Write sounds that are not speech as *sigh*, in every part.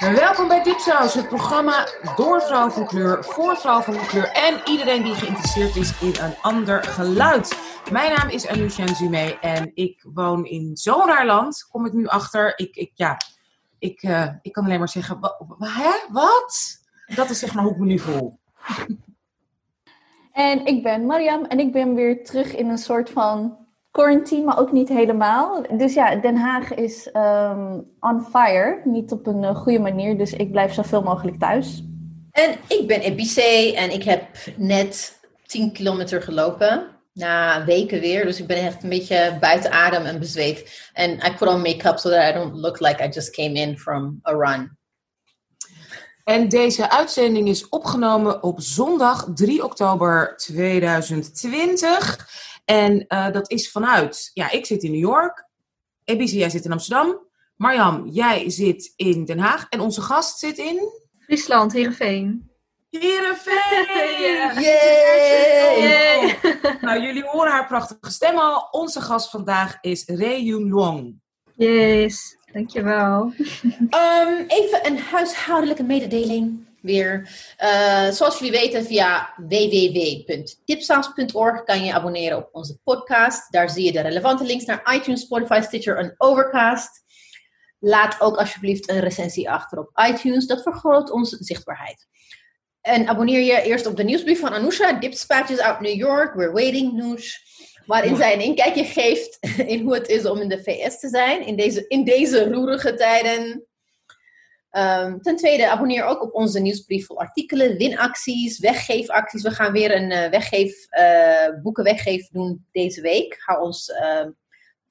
Welkom bij Dipsaus, het programma door vrouw van kleur, voor vrouw van kleur en iedereen die geïnteresseerd is in een ander geluid. Mijn naam is Anousha Nzume en ik woon in zo'n raar land, kom ik nu achter. Ik, ik, ja, ik, uh, ik kan alleen maar zeggen, hè, wat? Dat is zeg maar hoe ik me nu voel. En ik ben Mariam en ik ben weer terug in een soort van quarantine, maar ook niet helemaal. Dus ja, Den Haag is um, on fire. Niet op een uh, goede manier, dus ik blijf zoveel mogelijk thuis. En ik ben Ebice en ik heb net 10 kilometer gelopen. Na weken weer, dus ik ben echt een beetje buiten adem en bezweet. En I put on make-up so that I don't look like I just came in from a run. En deze uitzending is opgenomen op zondag 3 oktober 2020. En uh, dat is vanuit, ja, ik zit in New York. Ebice, jij zit in Amsterdam. Marjam, jij zit in Den Haag. En onze gast zit in? Friesland, Heerenveen. Heerenveen! Yay! nou, jullie horen haar prachtige stem al. Onze gast vandaag is Reyun Luong. Yes, dankjewel. Um, even een huishoudelijke mededeling weer. Uh, zoals jullie weten, via www.tipsaus.org kan je abonneren op onze podcast. Daar zie je de relevante links naar iTunes, Spotify, Stitcher en Overcast. Laat ook alsjeblieft een recensie achter op iTunes. Dat vergroot onze zichtbaarheid. En abonneer je eerst op de nieuwsbrief van Anousha, Dipspatches out New York, We're Waiting News. Waarin zij een inkijkje geeft *laughs* in hoe het is om in de VS te zijn in deze, in deze roerige tijden. Um, ten tweede, abonneer ook op onze nieuwsbrief voor artikelen, winacties, weggeefacties. We gaan weer een uh, weggeef, uh, boeken weggeven doen deze week. Hou ons uh,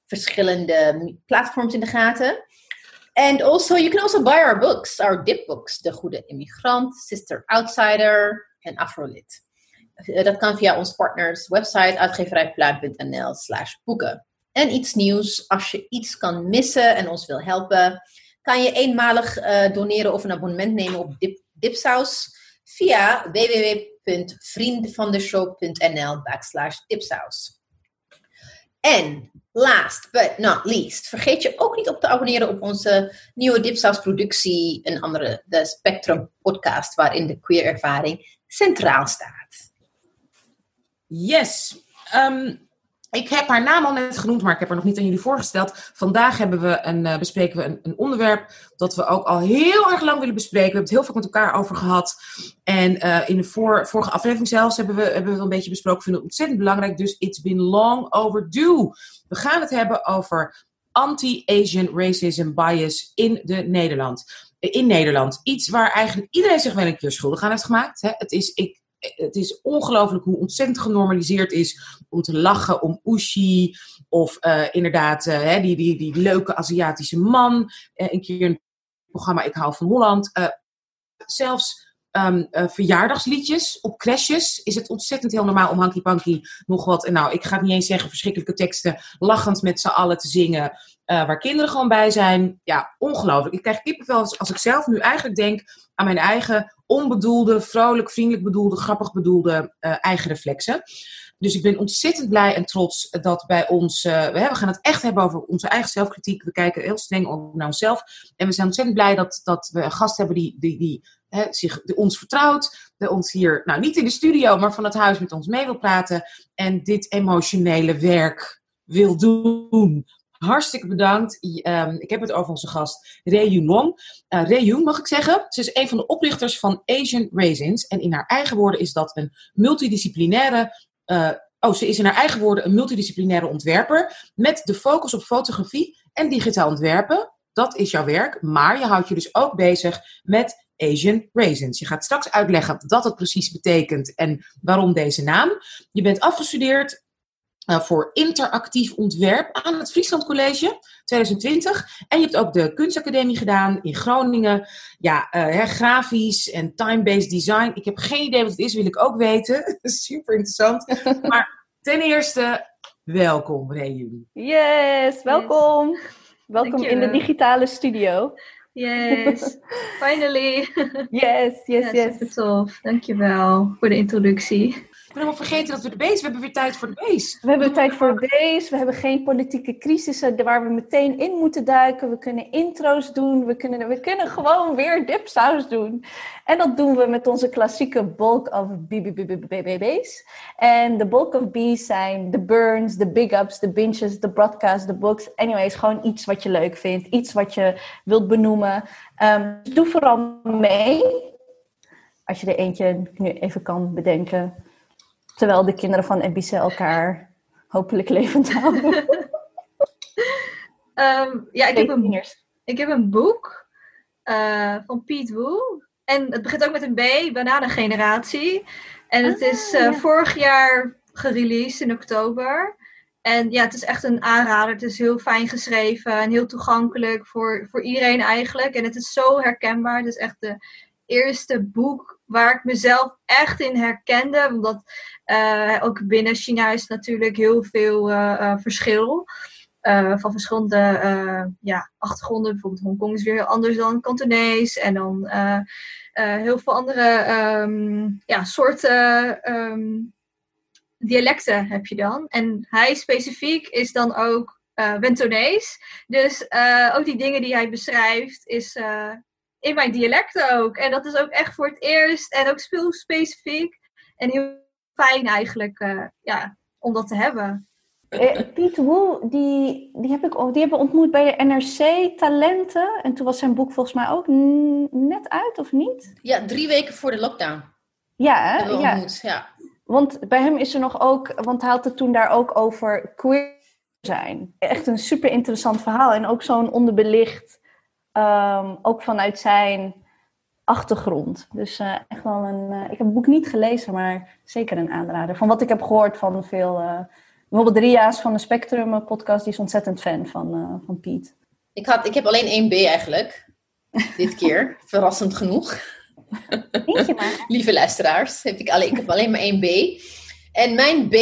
verschillende platforms in de gaten. And also, you can also buy our books, our dip books. De Goede Immigrant, Sister Outsider en Afrolit. dat kan via ons partners website uitgeverijpluim.nl slash boeken. En iets nieuws, als je iets kan missen en ons wil helpen kan je eenmalig uh, doneren of een abonnement nemen op Dip, Dipsaus via www.vriendvandeshow.nl backslash dipsaus. En last but not least, vergeet je ook niet op te abonneren op onze nieuwe Dipsaus productie, een andere, de Spectrum podcast, waarin de queer ervaring centraal staat. Yes. Um, ik heb haar naam al net genoemd, maar ik heb haar nog niet aan jullie voorgesteld. Vandaag hebben we een, uh, bespreken we een, een, onderwerp dat we ook al heel erg lang willen bespreken. We hebben het heel veel met elkaar over gehad. En uh, in de vorige aflevering zelfs hebben we, hebben we het een beetje besproken. Ik vind het ontzettend belangrijk, dus it's been long overdue. We gaan het hebben over anti-Asian racism bias in de Nederland. In Nederland. Iets waar eigenlijk iedereen zich wel een keer schuldig aan heeft gemaakt. Hè. Het is, ik, het is ongelooflijk hoe ontzettend genormaliseerd is om te lachen om Ushi. Of uh, inderdaad, uh, die, die, die leuke Aziatische man. Uh, een keer een programma Ik hou van Holland. zelfs um, verjaardagsliedjes op crashes is het ontzettend heel normaal om Hanky Panky nog wat. En nou, ik ga het niet eens zeggen, verschrikkelijke teksten. Lachend met z'n allen te zingen. waar kinderen gewoon bij zijn. Ja, ongelooflijk. Ik krijg kippenvel als, ik zelf nu eigenlijk denk aan mijn eigen onbedoelde, vrolijk, vriendelijk bedoelde, grappig bedoelde eigen reflexen. Dus ik ben ontzettend blij en trots dat bij ons. We, gaan het echt hebben over onze eigen zelfkritiek. We kijken heel streng naar onszelf. En we zijn ontzettend blij dat, dat we een gast hebben die, die, die hè, zich ons vertrouwt. Die ons hier, nou niet in de studio, maar van het huis met ons mee wil praten. En dit emotionele werk wil doen. Hartstikke bedankt. Um, ik heb het over onze gast Rei Long. Uh, Rei mag ik zeggen. Ze is een van de oprichters van Asian Raisins. En in haar eigen woorden is dat een multidisciplinaire. Uh, oh, ze is in haar eigen woorden een multidisciplinaire ontwerper. Met de focus op fotografie en digitaal ontwerpen. Dat is jouw werk. Maar je houdt je dus ook bezig met Asian Raisins. Je gaat straks uitleggen wat dat precies betekent en waarom deze naam. Je bent afgestudeerd uh, voor interactief ontwerp aan het Friesland College 2020. En je hebt ook de kunstacademie gedaan in Groningen. Ja, uh, grafisch en time-based design. Ik heb geen idee wat het is, wil ik ook weten. *laughs* Super interessant. *laughs* maar ten eerste, welkom jullie. Yes, welkom. Yes. Welkom in de digitale studio. Yes, *laughs* finally. yes, yes, yes. Super tof. Dankjewel voor de introductie. Helemaal vergeten dat we de beest. We hebben weer tijd voor de beest. We hebben tijd voor deze. We hebben geen politieke crisissen waar we meteen in moeten duiken. We kunnen intro's doen. We kunnen, we kunnen gewoon weer dipsaus doen. En dat doen we met onze klassieke bulk of BBBB's. En de bulk of B's zijn de burns, de big ups, de binges, de broadcasts, de books. Anyways, gewoon iets wat je leuk vindt. Iets wat je wilt benoemen. Um, doe vooral mee. Als je er eentje nu even kan bedenken. Terwijl de kinderen van Ebice elkaar hopelijk levend houden. um, *laughs* ja, ik heb, een, ik heb een boek uh, van Piet Woe. En het begint ook met een B, Bananengeneratie. En het ah, is uh, ja. vorig jaar gereleased in oktober. En ja, het is echt een aanrader. Het is heel fijn geschreven en heel toegankelijk voor, voor iedereen eigenlijk. En het is zo herkenbaar. Het is echt de eerste boek waar ik mezelf echt in herkende. Omdat uh, ook binnen China is natuurlijk heel veel uh, uh, verschil. van verschillende ja, achtergronden. Bijvoorbeeld Hongkong is weer heel anders dan Kantonees. En dan heel veel andere um, ja, soorten um, dialecten heb je dan. En hij specifiek is dan ook Wentonees. Dus ook die dingen die hij beschrijft is in mijn dialect ook. En dat is ook echt voor het eerst. En ook heel specifiek. En heel fijn eigenlijk uh, ja, om dat te hebben. Eh, Piet Woe, die, die, heb ik, die hebben we ontmoet bij de NRC Talenten. En toen was zijn boek volgens mij ook net uit, of niet? Ja, drie weken voor de lockdown. Ja, we ja. ontmoet, ja. Want bij hem is er nog ook, want hij had het toen daar ook over queer zijn. Echt een super interessant verhaal. En ook zo'n onderbelicht, um, ook vanuit zijn achtergrond. Dus uh, echt wel een. Uh, ik heb het boek niet gelezen, maar zeker een aanrader. Van wat ik heb gehoord van veel. Uh, bijvoorbeeld Ria's van de Spectrum podcast, die is ontzettend fan van, van Piet. Ik, had, ik heb alleen één B eigenlijk. Dit keer. *laughs* Verrassend genoeg. *laughs* Lieve luisteraars, heb ik, alleen, ik heb alleen maar één B. En mijn B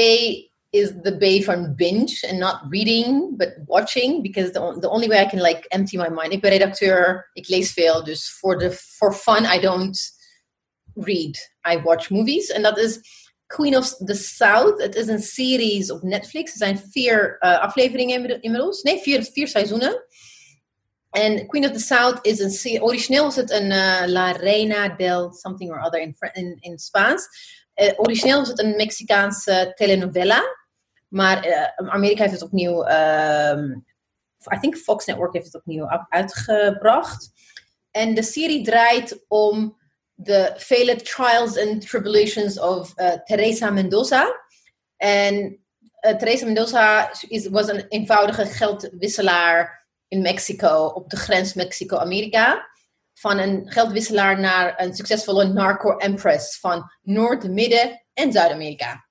is the B van binge and not reading, but watching. Because the, the only way I can like empty my mind. Ik ben redacteur, ik lees veel. Dus for, the, for fun, I don't read. I watch movies. En dat is Queen of the South. Het is een series op Netflix. Er zijn vier uh, afleveringen inmiddels. Nee, vier, vier seizoenen. En Queen of the South is een serie. Origineel is het een uh, La Reina del something or other in, in, in Spaans. Uh, origineel is het een Mexicaanse telenovela. Maar uh, Amerika heeft het opnieuw. Um, I think Fox Network heeft het opnieuw uitgebracht. En de serie draait om de vele trials and tribulations of uh, Teresa Mendoza. En uh, Teresa Mendoza is, was een eenvoudige geldwisselaar in Mexico, op de grens Mexico-Amerika van een geldwisselaar naar een succesvolle narco-empress van Noord-, Midden- en Zuid-Amerika.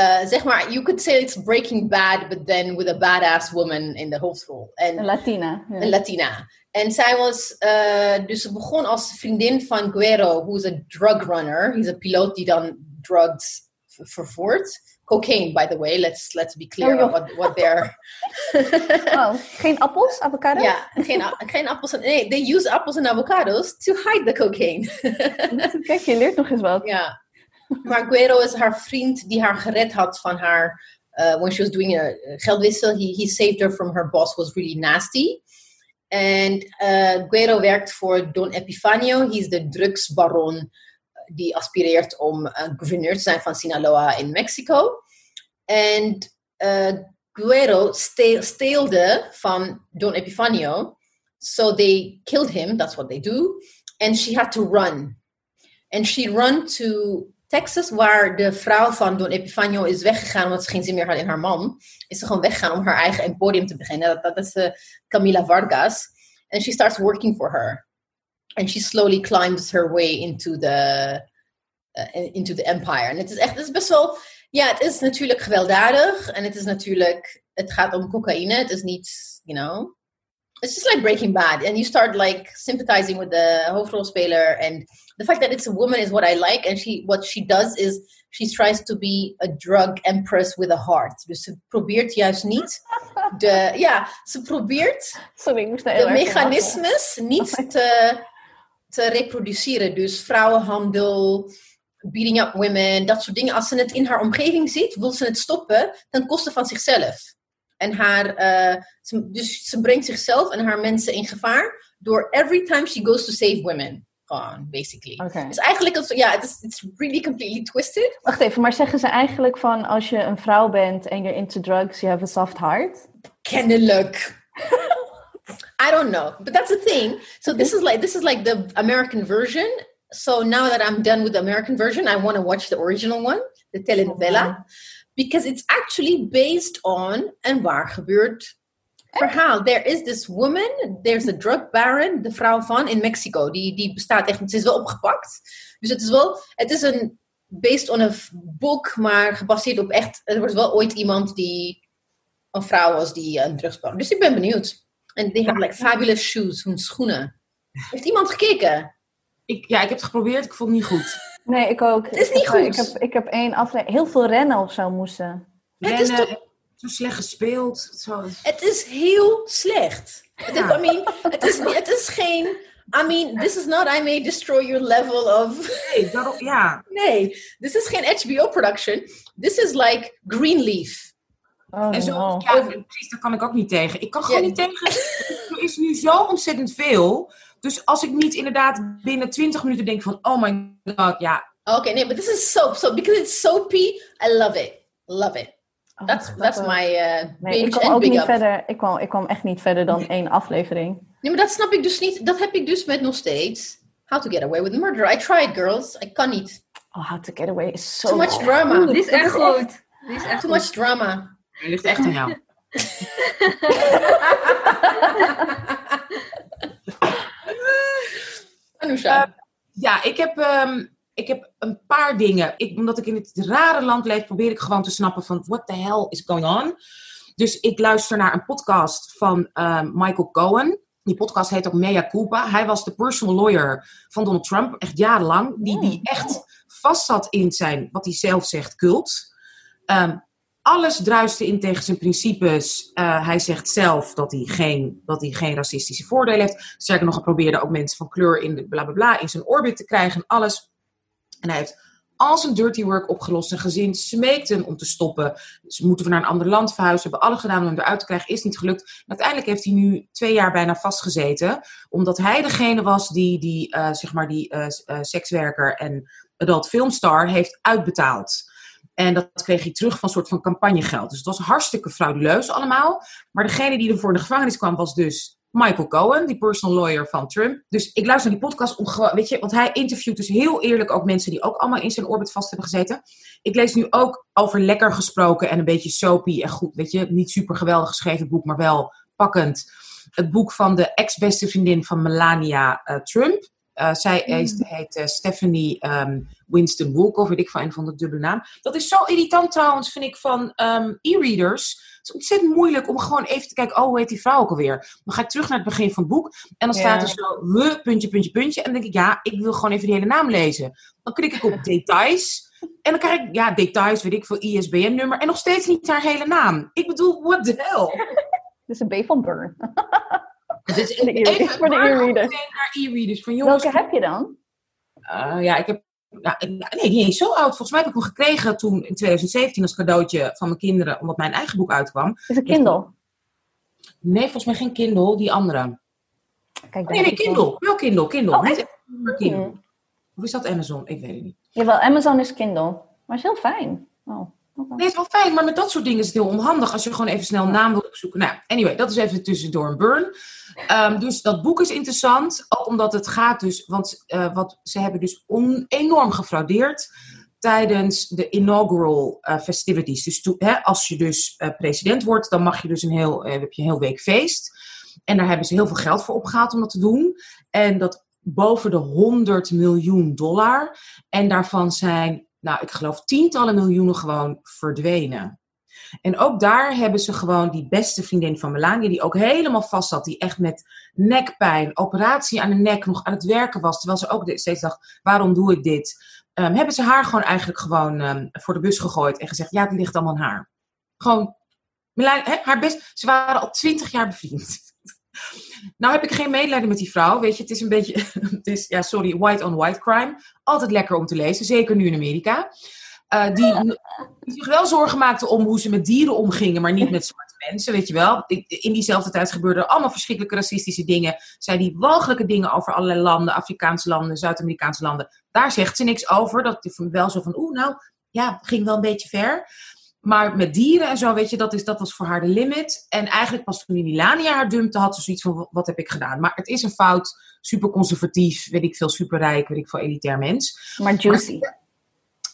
Uh, zeg maar, you could say it's Breaking Bad, but then with a badass woman in de hoofdrol. En, een Latina. Ja. Een Latina. En zij was, uh, dus ze begon als vriendin van Guerrero, who is a drug runner. Is een piloot die dan drugs vervoert. Cocaine, by the way. Let's, let's be clear Oh, what, what they're... *laughs* *laughs* Oh, geen appels, avocados? Ja, geen, a- geen appels en... Nee, they use appels en avocados to hide the cocaine. *laughs* Kijk, je leert nog eens wat. ja. Maar Guero is haar vriend die haar gered had van haar... Uh, when she was doing a geldwissel, he, he saved her from her boss was really nasty. And uh, Guero werkt voor Don Epifanio. He's de drugsbaron die aspireert om uh, gouverneur te zijn van Sinaloa in Mexico. En uh, Guero ste steelde van Don Epifanio. So they killed him, that's what they do. And she had to run. And she run to Texas, waar de vrouw van Don Epifanio is weggegaan omdat ze geen zin meer had in haar man. Is ze gewoon weggegaan om haar eigen emporium te beginnen. Dat, is uh, Camila Vargas. And she starts working for her. And she slowly climbs her way into the, uh, into the empire. En het is echt, het is best wel, ja, het is natuurlijk gewelddadig. En het is natuurlijk, het gaat om cocaïne. Het is niet, you know, it's just like Breaking Bad. And you start like sympathizing with the hoofdrolspeler. And the fact that it's a woman is what I like. And she, what she does is, she tries to be a drug empress with a heart. Dus ze probeert juist niet *laughs* de, ja, ze probeert Sorry, ik moest de lachen. mechanismes niet te, te reproduceren. Dus vrouwenhandel, beating up women, dat soort dingen. Als ze het in haar omgeving ziet, wil ze het stoppen ten koste van zichzelf. En haar, eh, ze, dus ze brengt zichzelf en haar mensen in gevaar door every time she goes to save women. Gewoon, basically. Oké. Dus eigenlijk, het- ja, het is it's really completely twisted. Wacht even, maar zeggen ze eigenlijk van als je een vrouw bent en you're into drugs, you have a soft heart? Kennelijk. *laughs* I don't know, but that's the thing. So this is like this is like the American version. So now that I'm done with the American version, I want to watch the original one, the telenovela, because it's actually based on een waar gebeurd verhaal. There is this woman, there's a drug baron, de vrouw van in Mexico. Die, die bestaat echt, ze is wel opgepakt. Dus het is wel, het is een based on a book, maar gebaseerd op echt. Er was wel ooit iemand die een vrouw was die een drugsbaron. Dus ik ben benieuwd. En they have like fabulous shoes, hun schoenen. Heeft iemand gekeken? Ik, ja, ik heb het geprobeerd, ik vond het niet goed. Nee, ik ook. Het is Ik niet heb, goed. Ik heb, ik heb één aflevering, heel veel rennen of zo moesten. Het is Rennen, toch- Zo slecht gespeeld. Zo. Het is heel slecht. Het is- Ja. I mean, het is, het is geen. I mean, this is not I may destroy your level of. Nee, daarom, ja. Nee, this is geen HBO production. This is like Greenleaf. Oh, En zo, ja, precies, daar kan ik ook niet tegen. Ik kan gewoon niet tegen. *laughs* Er is nu zo ontzettend veel. Dus als ik niet inderdaad binnen 20 minuten denk van, oh my god, ja. Okay, nee, but this is soap. So because it's soapy, I love it. Love it. Oh, That's that's my uh, Nee, ik binge kwam and ook big niet up. verder. Ik kwam, ik kwam echt niet verder dan één aflevering. Nee, maar dat snap ik dus niet. Dat heb ik dus met nog steeds. How to get away with murder. I tried, girls. Ik kan niet. Oh, How to Get Away is zo Too much drama. Die is echt Dat is goed. Die is echt Too goed. much drama. Het ligt echt aan jou. *laughs* Anusha. Ja, ik heb, ehm, ik heb een paar dingen. Ik, omdat ik in het rare land leef, probeer ik gewoon te snappen van what the hell is going on. Dus ik luister naar een podcast van ehm, Michael Cohen. Die podcast heet ook Mea Culpa. Hij was de personal lawyer van Donald Trump, echt jarenlang. Die, die echt vast zat in zijn, wat hij zelf zegt, cult. Ehm, alles druiste in tegen zijn principes. Eh, hij zegt zelf dat hij, geen, dat hij geen racistische voordelen heeft. Sterker nog, hij probeerde ook mensen van kleur in, bla, bla, bla, in zijn orbit te krijgen en alles. En hij heeft al zijn dirty work opgelost. Zijn gezin smeekt hem om te stoppen. Dus moeten we naar een ander land verhuizen. Hebben alles gedaan om hem eruit te krijgen. Is niet gelukt. Uiteindelijk heeft hij nu twee jaar bijna vastgezeten. Omdat hij degene was die, die, eh, zeg maar die eh, sekswerker en adult filmstar heeft uitbetaald. En dat kreeg hij terug van een soort van campagnegeld. Dus het was hartstikke frauduleus allemaal. Maar degene die ervoor in de gevangenis kwam was dus Michael Cohen, die personal lawyer van Trump. Dus ik luister naar die podcast om weet je, want hij interviewt dus heel eerlijk ook mensen die ook allemaal in zijn orbit vast hebben gezeten. Ik lees nu ook over lekker gesproken en een beetje soapy en goed, weet je, niet super geweldig geschreven boek, maar wel pakkend. Het boek van de ex-beste vriendin van Melania eh, Trump. Eh, zij heet, heet eh, Stephanie ehm, Winston Wolkoff, weet ik van een van de dubbele naam. Dat is zo irritant trouwens, vind ik, van ehm, e-readers. Het is ontzettend moeilijk om gewoon even te kijken, oh, hoe heet die vrouw ook alweer? Dan ga ik terug naar het begin van het boek en dan Ja. staat er zo, we, puntje, puntje, puntje. En dan denk ik, ja, ik wil gewoon even die hele naam lezen. Dan klik ik op *laughs* details. En dan krijg ik, ja, details, weet ik veel, ISBN-nummer. En nog steeds niet haar hele naam. Ik bedoel, what the hell? *laughs* Dit is een B van Burn. *laughs* Het is de e- voor de e-readers. meteen naar e-readers. Van jongens, Welke heb je dan? eh, ja, ik heb, nou, nee, niet zo oud. Volgens mij heb ik hem gekregen toen in 2017 als cadeautje van mijn kinderen, omdat mijn eigen boek uitkwam. Is een Kindle. Nee, volgens mij geen Kindle, die andere. Kijk, Nee, nee, Kindle. Wel Kindle, Kindle. Oh, echt? Kindle. Hmm. Of is dat Amazon? Ik weet het niet. Jawel, Amazon is Kindle. Maar is heel fijn. Oh. Nee, het is wel fijn, maar met dat soort dingen is het heel onhandig als je gewoon even snel een naam wil opzoeken. Nou, anyway, dat is even tussendoor een burn. Ehm, dus dat boek is interessant, ook omdat het gaat dus, want eh, wat, ze hebben dus on- enorm gefraudeerd tijdens de inaugural eh, festivities. Dus hè, als je dus eh, president wordt, dan mag je dus een heel, heb je een heel week feest. En daar hebben ze heel veel geld voor opgehaald om dat te doen. En dat boven de 100 miljoen dollar. En daarvan zijn, nou, ik geloof tientallen miljoenen gewoon verdwenen. En ook daar hebben ze gewoon die beste vriendin van Melania, die ook helemaal vast zat, die echt met nekpijn, operatie aan de nek nog aan het werken was, terwijl ze ook steeds dacht, waarom doe ik dit? Ehm, hebben ze haar gewoon eigenlijk gewoon ehm, voor de bus gegooid en gezegd, ja, het ligt allemaal aan haar. Gewoon, Melania, haar best, ze waren al twintig jaar bevriend. Nou heb ik geen medelijden met die vrouw. Weet je, het is een beetje, *laughs* het is, ja, sorry, white on white crime. Altijd lekker om te lezen, zeker nu in Amerika. Uh, die, die, zich wel zorgen maakte om hoe ze met dieren omgingen, maar niet met zwarte mensen, weet je wel. In diezelfde tijd gebeurden allemaal verschrikkelijke racistische dingen. Zij die walgelijke dingen over allerlei landen, Afrikaanse landen, Zuid-Amerikaanse landen. Daar zegt ze niks over. Dat is wel zo van, oeh, nou, ja, ging wel een beetje ver. Maar met dieren en zo, weet je, dat, is, dat was voor haar de limit. En eigenlijk pas toen die Milania haar dumpte, had ze zoiets van, wat heb ik gedaan? Maar het is een fout, super conservatief, weet ik veel, super rijk, weet ik veel, elitair mens. Maar juicy. Maar,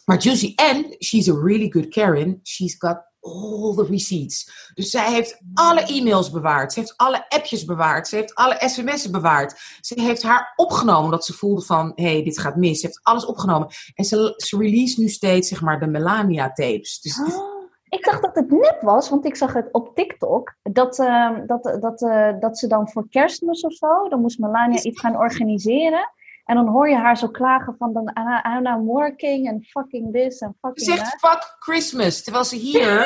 maar juicy. En she's a really good Karen. She's got all the receipts. Dus zij heeft alle e-mails bewaard. Ze heeft alle appjes bewaard. Ze heeft alle sms'en bewaard. Ze heeft haar opgenomen dat ze voelde van... hé, hey, dit gaat mis. Ze heeft alles opgenomen. En ze, ze release nu steeds, zeg maar, de Melania-tapes. Dus... Oh. Ik dacht dat het nep was, want ik zag het op TikTok. Dat, uh, dat, dat, uh, dat ze dan voor kerstmis of zo, dan moest Melania iets gaan organiseren. En dan hoor je haar zo klagen van dan I'm working and fucking this and fucking Ze zegt fuck Christmas, terwijl ze hier,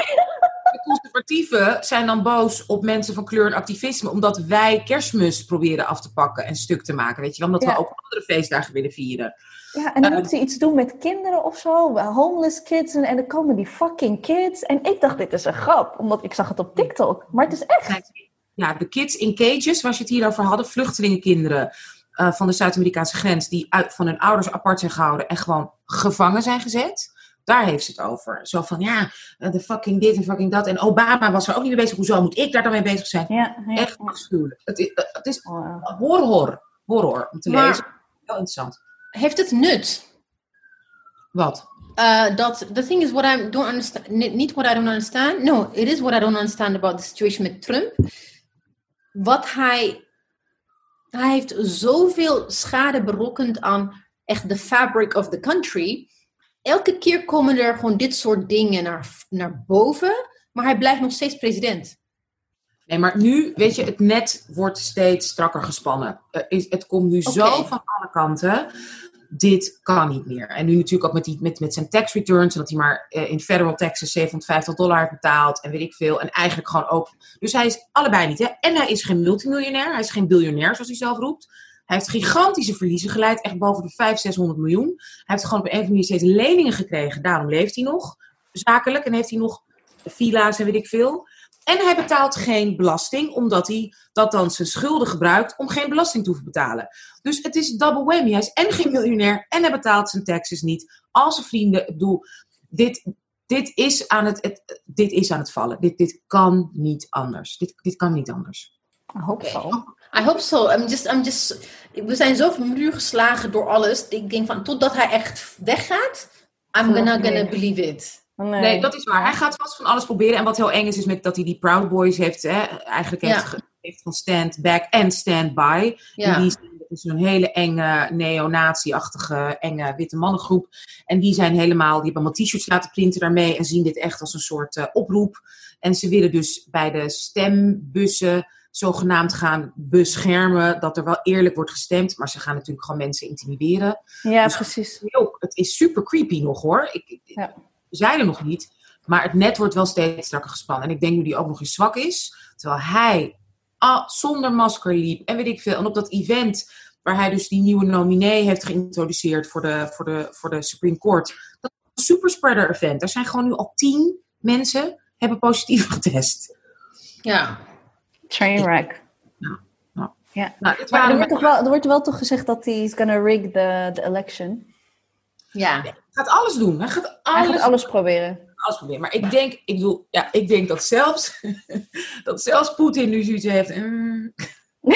de conservatieven, zijn dan boos op mensen van kleur en activisme, omdat wij kerstmis proberen af te pakken en stuk te maken, weet je wel, omdat Ja. we ook andere feestdagen willen vieren. Ja, en dan Eh, moet ze iets doen met kinderen of zo, homeless kids en, en dan komen die fucking kids. En ik dacht, dit is een grap, omdat ik zag het op TikTok. Maar het is echt. Ja, de kids in cages, waar ze het hier over hadden, vluchtelingenkinderen uh, van de Zuid-Amerikaanse grens, die uit, van hun ouders apart zijn gehouden en gewoon gevangen zijn gezet. Daar heeft ze het over. Zo van, ja, de fucking dit en fucking dat. En Obama was er ook niet mee bezig. Hoezo moet ik daar dan mee bezig zijn? Ja, ja, Echt afschuwelijk. Het is, het is Wow. horror. Horror om te lezen. Wel interessant. Heeft het nut? Wat? Uh, dat the thing is what I don't understand. Niet what I don't understand. No, it is what I don't understand about the situation met Trump. Wat hij, hij heeft zoveel schade berokkend aan echt de fabric of the country. Elke keer komen er gewoon dit soort dingen naar, naar boven, maar hij blijft nog steeds president. Nee, maar nu, weet je, het net wordt steeds strakker gespannen. Eh, het komt nu zo van alle kanten. Dit kan niet meer. En nu natuurlijk ook met, die, met, met zijn tax returns. En dat hij maar eh, in federal taxes 750 dollar heeft betaald. En weet ik veel. En eigenlijk gewoon ook. Dus hij is allebei niet. Hè? En hij is geen multimiljonair. Hij is geen biljonair, zoals hij zelf roept. Hij heeft gigantische verliezen geleid. Echt boven de 500, 600 miljoen. Hij heeft gewoon op een of andere manier steeds leningen gekregen. Daarom leeft hij nog. Zakelijk. En heeft hij nog villa's en weet ik veel. En hij betaalt geen belasting, omdat hij dat dan zijn schulden gebruikt om geen belasting te hoeven betalen. Dus het is double whammy. Hij is en geen miljonair en hij betaalt zijn taxes niet. Al zijn vrienden, ik bedoel, dit, dit, is, aan het, het, dit is aan het vallen. Dit, dit kan niet anders. Dit, dit kan niet anders. Ik hoop zo. I hope so. I'm just, I'm just, we zijn zo van muur geslagen door alles. Ik denk van, totdat hij echt weggaat, I'm gonna, gonna believe it. Nee. Nee, dat is waar. Hij gaat vast van alles proberen. En wat heel eng is, is met dat hij die Proud Boys heeft, hè, eigenlijk heeft, Ja. heeft van stand back en stand by. Ja. En die zijn, is een hele enge, neonazi-achtige, enge witte mannengroep. En die zijn helemaal, die hebben allemaal t-shirts laten printen daarmee en zien dit echt als een soort eh, oproep. En ze willen dus bij de stembussen zogenaamd gaan beschermen dat er wel eerlijk wordt gestemd. Maar ze gaan natuurlijk gewoon mensen intimideren. Ja, Dus- precies. Ook, het is super creepy nog hoor. Ik, Ja. We zijn er nog niet. Maar het net wordt wel steeds strakker gespannen. En ik denk nu die ook nog eens zwak is. Terwijl hij ah, zonder masker liep. En weet ik veel. En op dat event waar hij dus die nieuwe nominee heeft geïntroduceerd voor de, voor de, voor de Supreme Court. Dat is een superspreader event. Er zijn gewoon nu al tien mensen hebben positief *laughs* getest. Ja. Trainwreck. Nou, dit Maar er wordt, toch wel, er wordt wel toch gezegd dat hij is gonna rig the, the election. Ja. Hij gaat alles doen. Hij gaat Hij alles gaat alles proberen. alles proberen. Maar ik denk, ik bedoel, ja, ik denk dat zelfs, *laughs* dat zelfs Poetin nu zoiets heeft. mm, *laughs*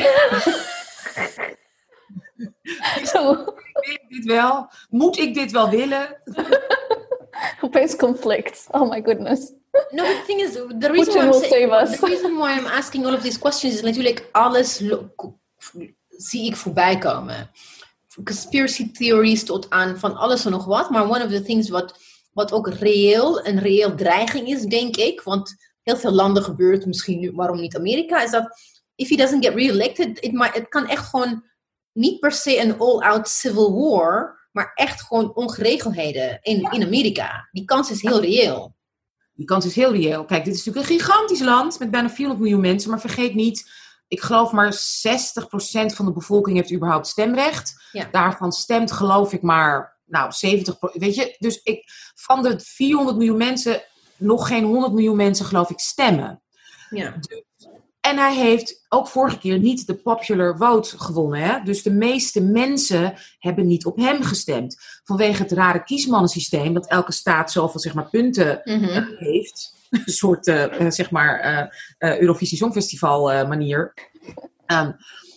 Zo, wil ik dit wel? Moet ik dit wel willen? *laughs* opeens conflict. Oh my goodness. No, the thing is, the reason, why I'm saying, the reason why I'm asking all of these questions is natuurlijk alles zie ik voorbij komen. Conspiracy theories tot aan van alles en nog wat. Maar one of the things wat, wat ook reëel, een reëel dreiging is, denk ik. Want heel veel landen gebeurt, misschien nu, waarom niet Amerika, is dat if he doesn't get re-elected, it might, het kan echt gewoon niet per se een all-out civil war, maar echt gewoon ongeregeldheden in, in Amerika. Die kans is heel reëel. Die kans is heel reëel. Kijk, dit is natuurlijk een gigantisch land met bijna 400 miljoen mensen. Maar vergeet niet, ik geloof maar 60% van de bevolking heeft überhaupt stemrecht. Ja. Daarvan stemt geloof ik maar, nou 70%. Weet je, dus ik, van de 400 miljoen mensen, nog geen 100 miljoen mensen geloof ik stemmen. Ja. En hij heeft ook vorige keer niet de popular vote gewonnen. Hè? Dus de meeste mensen hebben niet op hem gestemd. Vanwege het rare kiesmannensysteem, dat elke staat zoveel zeg maar, punten Mhm. eh, heeft. Een soort eh, eh, zeg maar eh, Eurovisie Songfestival manier. Ehm,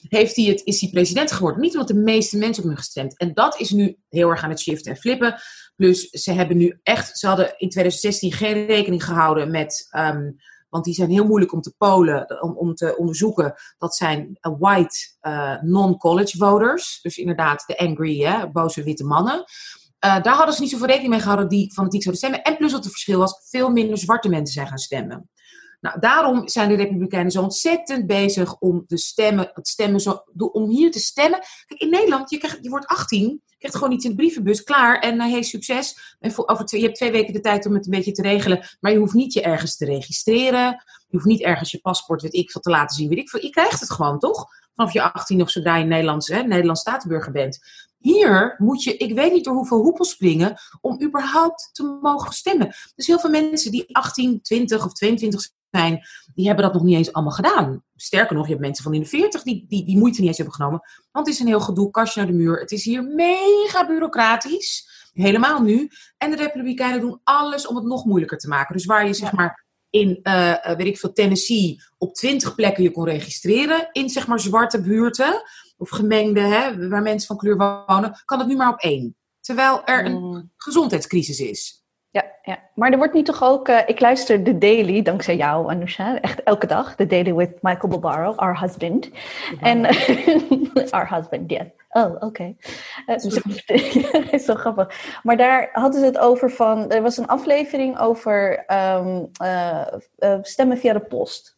heeft hij het, is hij president geworden. Niet omdat de meeste mensen op hem gestemd. En dat is nu heel erg aan het shiften en flippen. Plus ze hebben nu echt, ze hadden in 2016 geen rekening gehouden met, ehm, want die zijn heel moeilijk om te polen, om, om te onderzoeken. Dat zijn white non-college voters. Dus inderdaad de angry, hè, boze witte mannen. Eh, daar hadden ze niet zoveel rekening mee gehouden die fanatiek zouden stemmen. En plus wat het verschil was, veel minder zwarte mensen zijn gaan stemmen. Nou, daarom zijn de Republikeinen zo ontzettend bezig om de stemmen, het stemmen zo, om hier te stemmen. Kijk, in Nederland, je, krijgt, je wordt 18, je krijgt gewoon iets in de brievenbus, klaar en hij heeft succes. En over twee, je hebt twee weken de tijd om het een beetje te regelen, maar je hoeft niet je ergens te registreren. Je hoeft niet ergens je paspoort, weet ik veel, te laten zien, weet ik. Je krijgt het gewoon, toch? Vanaf je 18 of zodra je Nederlands, hè, Nederlands staatsburger bent. Hier moet je, ik weet niet door hoeveel hoepels springen, om überhaupt te mogen stemmen. Dus heel veel mensen die 18, 20 of 22 zijn, die hebben dat nog niet eens allemaal gedaan. Sterker nog, je hebt mensen van in de 40 die, die die moeite niet eens hebben genomen. Want het is een heel gedoe, kastje naar de muur. Het is hier mega bureaucratisch. Helemaal nu. En de Republikeinen doen alles om het nog moeilijker te maken. Dus waar je zeg maar in, eh, eh, weet ik veel, Tennessee op 20 plekken je kon registreren. In zeg maar zwarte buurten. Of gemengde, hè, waar mensen van kleur wonen. Kan het nu maar op één. Terwijl er een Mm. gezondheidscrisis is. Ja, ja, maar er wordt nu toch ook. eh, ik luister The Daily, dankzij jou, Anusha. Echt elke dag. The Daily with Michael Barbaro, our husband. En. *laughs* our husband, yeah. Oh, oké. Eh, is zo *laughs* grappig. Maar daar hadden ze het over van. Er was een aflevering over ehm, eh, eh, stemmen via de post.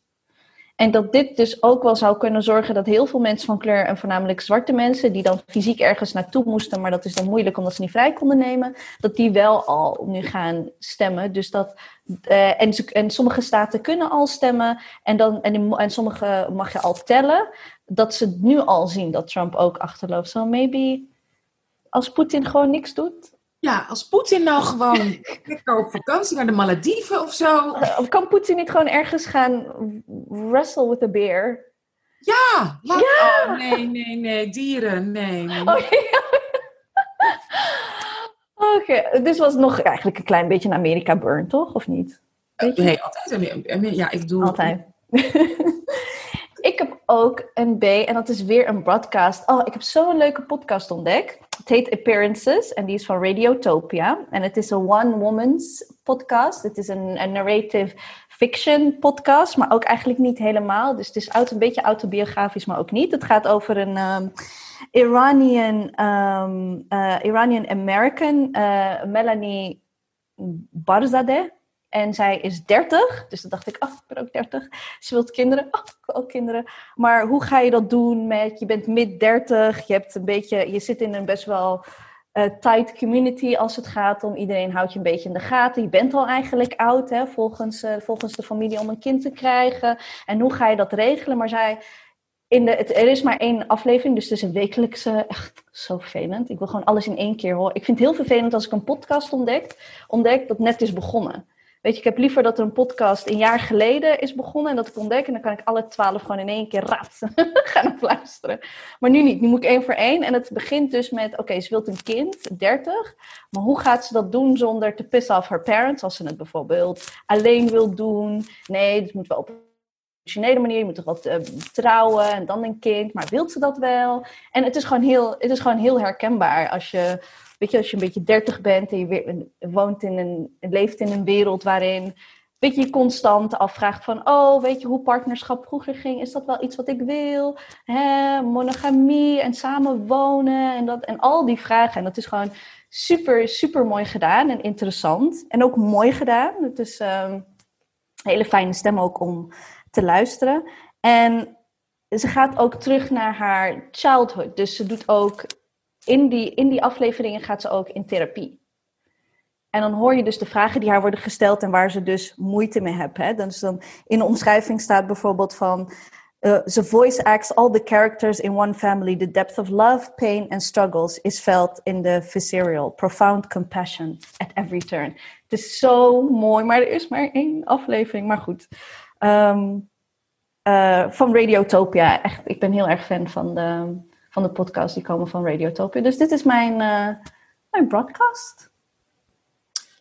En dat dit dus ook wel zou kunnen zorgen dat heel veel mensen van kleur, en voornamelijk zwarte mensen, die dan fysiek ergens naartoe moesten, maar dat is dan moeilijk omdat ze niet vrij konden nemen, dat die wel al nu gaan stemmen. Dus dat, eh, en, en sommige staten kunnen al stemmen, en, dan, en, en sommige mag je al tellen, dat ze nu al zien dat Trump ook achterloopt. So maybe als Poetin gewoon niks doet. Ja, als Poetin nou gewoon *laughs* lekker op vakantie naar de Malediven of zo. Of kan Poetin niet gewoon ergens gaan wrestle with a bear? Ja, laat, oh nee, nee, nee, dieren, nee. nee. Oh. Oké, dus was nog eigenlijk een klein beetje een Amerika burn, toch? Of niet? Weet je? Nee, altijd. Ja, ik bedoel... Altijd. Ik heb ook een B en dat is weer een broadcast. Oh, ik heb zo'n leuke podcast ontdekt. Het heet Appearances en die is van Radiotopia. En het is een one-woman's podcast. Het is een, narrative fiction podcast, maar ook eigenlijk niet helemaal. Dus het is een beetje autobiografisch, maar ook niet. Het gaat over een ehm, Iranian, ehm, eh, Iranian American, eh, Melanie Barzadeh. En zij is 30, dus dan dacht ik, oh, ik ben ook 30. Ze wil kinderen, oh, ik wil ook kinderen. Maar hoe ga je dat doen met, je bent mid 30, je hebt een beetje, je zit in een best wel eh, tight community als het gaat om iedereen houdt je een beetje in de gaten. Je bent al eigenlijk oud, hè, volgens, eh, volgens de familie om een kind te krijgen. En hoe ga je dat regelen? Maar zij, in de, het, er is maar één aflevering, dus het is een wekelijkse, echt zo vervelend. Ik wil gewoon alles in één keer horen. Ik vind het heel vervelend als ik een podcast ontdek, ontdek dat net is begonnen. Weet je, ik heb liever dat er een podcast een jaar geleden is begonnen en dat ik ontdek en dan kan ik alle twaalf gewoon in één keer raad *laughs* gaan luisteren. Maar nu niet, nu moet ik één voor één en het begint dus met, oké, ze wil een kind, 30, maar hoe gaat ze dat doen zonder te piss off haar parents, als ze het bijvoorbeeld alleen wil doen? Nee, het moet wel op een traditionele manier, je moet toch wat eh, trouwen en dan een kind, maar wilt ze dat wel? En het is gewoon heel, het is gewoon heel herkenbaar als je weet je, als je een beetje dertig bent en je woont in een, leeft in een wereld waarin weet je, constant afvraagt van, oh, weet je hoe partnerschap vroeger ging? Is dat wel iets wat ik wil? Monogamie en samenwonen en, dat, en al die vragen. En dat is gewoon super, super mooi gedaan en interessant. En ook mooi gedaan. Het is ehm, een hele fijne stem ook om te luisteren. En ze gaat ook terug naar haar childhood. Dus ze doet ook in die, in die afleveringen gaat ze ook in therapie. En dan hoor je dus de vragen die haar worden gesteld en waar ze dus moeite mee heeft. Hè? Dus dan in de omschrijving staat bijvoorbeeld van... uh, the voice acts all the characters in one family. The depth of love, pain, and struggles is felt in the visceral, profound compassion at every turn. Het is zo mooi, maar er is maar één aflevering. Maar goed. Um, uh, van Radiotopia. Echt, ik ben heel erg fan van de, van de podcasts die komen van Radiotopia. Dus dit is mijn, uh, mijn broadcast.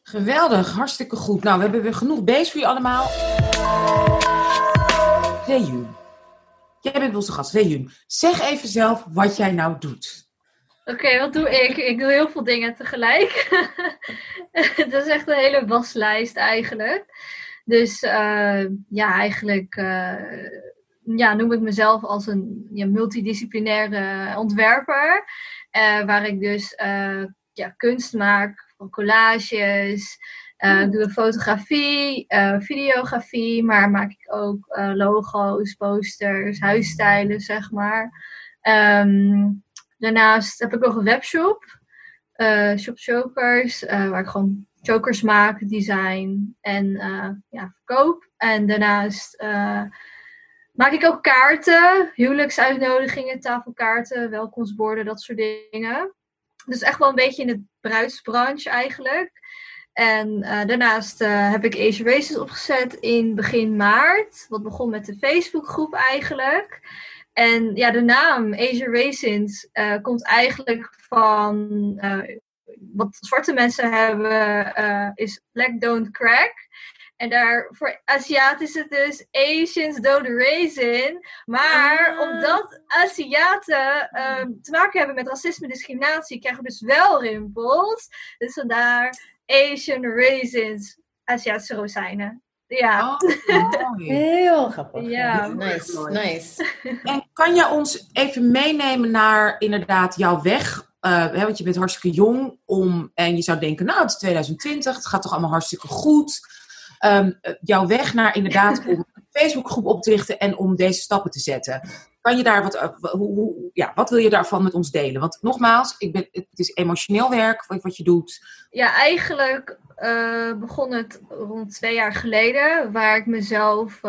Geweldig, hartstikke goed. Nou, we hebben weer genoeg bezig voor je allemaal. Reun. Jij bent onze gast, Reun. Zeg even zelf wat jij nou doet. Oké, wat doe ik? Ik doe heel veel dingen tegelijk. *laughs* Het is echt een hele waslijst eigenlijk. Dus uh, ja, eigenlijk uh, ja, noem ik mezelf als een ja, multidisciplinaire ontwerper. Uh, waar ik dus ja, kunst maak van collages. ik doe fotografie, videografie, maar maak ik ook logo's, posters, huisstijlen, zeg maar. Um, daarnaast heb ik nog een webshop, Shop Chokers, waar ik gewoon chokers maak, design en uh, ja, verkoop. En daarnaast uh, maak ik ook kaarten, huwelijksuitnodigingen, tafelkaarten, welkomstborden, dat soort dingen. Dus echt wel een beetje in de bruidsbranche eigenlijk. En uh, daarnaast heb ik Asia Races opgezet in begin maart. Wat begon met de Facebookgroep eigenlijk. En ja, de naam Asia Racins komt eigenlijk van wat zwarte mensen hebben, is Black Don't Crack. En daar voor Aziaten is het dus Asians don't raisin. Maar ah. omdat Aziaten um, te maken hebben met racisme en discriminatie, krijgen we dus wel rimpels. Dus vandaar Asian raisins, Aziatische rozijnen. Ja. Oh, *laughs* Heel grappig. Ja. Nice, nice. En kan je ons even meenemen naar inderdaad jouw weg uh, hè, want je bent hartstikke jong om, en je zou denken, nou het is 2020, het gaat toch allemaal hartstikke goed. Um, jouw weg naar inderdaad om een Facebookgroep op te richten en om deze stappen te zetten. Kan je daar wat, uh, hoe, hoe, ja, wat wil je daarvan met ons delen? Want nogmaals, ik ben, het is emotioneel werk wat, je doet. Ja, eigenlijk uh, begon het rond twee jaar geleden, waar ik mezelf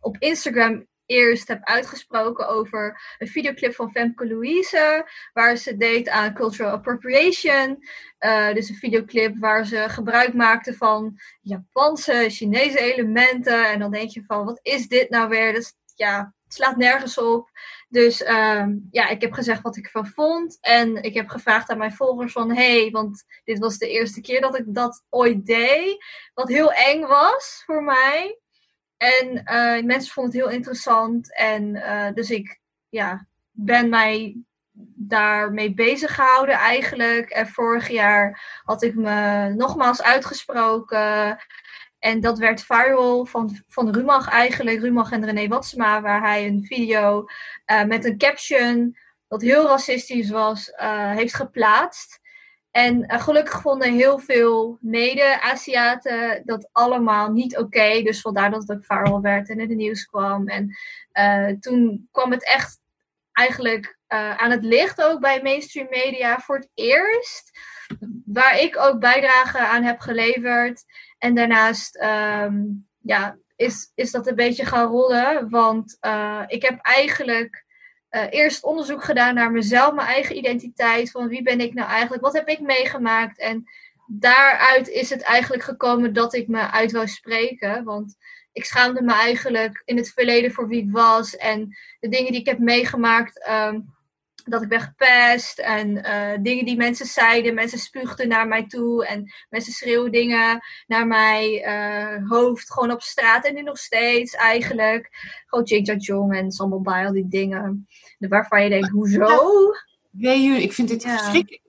op Instagram eerst heb uitgesproken over een videoclip van Femke Louise, waar ze deed aan cultural appropriation. Uh, dus een videoclip waar ze gebruik maakte van Japanse, Chinese elementen. En dan denk je van, wat is dit nou weer? Dat ja, het slaat nergens op. Dus uh, ja, ik heb gezegd wat ik ervan vond. En ik heb gevraagd aan mijn volgers van... hey, want dit was de eerste keer dat ik dat ooit deed. Wat heel eng was voor mij. En uh, mensen vonden het heel interessant. En uh, dus ik ja, ben mij daarmee bezig gehouden eigenlijk. En vorig jaar had ik me nogmaals uitgesproken. En dat werd viral van, van Rumach eigenlijk. Rumach en René Watsma. Waar hij een video uh, met een caption dat heel racistisch was, heeft geplaatst. En uh, gelukkig vonden heel veel mede-Aziaten dat allemaal niet oké. Dus vandaar dat het ook viral werd en in het nieuws kwam. En uh, toen kwam het echt eigenlijk uh, aan het licht ook bij mainstream media voor het eerst. Waar ik ook bijdrage aan heb geleverd. En daarnaast um, ja, is, is dat een beetje gaan rollen. Want ik heb eigenlijk uh, eerst onderzoek gedaan naar mezelf, mijn eigen identiteit. Van wie ben ik nou eigenlijk? Wat heb ik meegemaakt? En daaruit is het eigenlijk gekomen dat ik me uit wou spreken. Want ik schaamde me eigenlijk in het verleden voor wie ik was. En de dingen die ik heb meegemaakt. Um, dat ik ben gepest en uh, dingen die mensen zeiden. Mensen spuugden naar mij toe en mensen schreeuwden dingen naar mijn uh, hoofd. Gewoon op straat en nu nog steeds eigenlijk. Gewoon Jing Jong en Sambal al die dingen. Waarvan je denkt, hoezo? Je, ik vind dit ja. verschrikkelijk.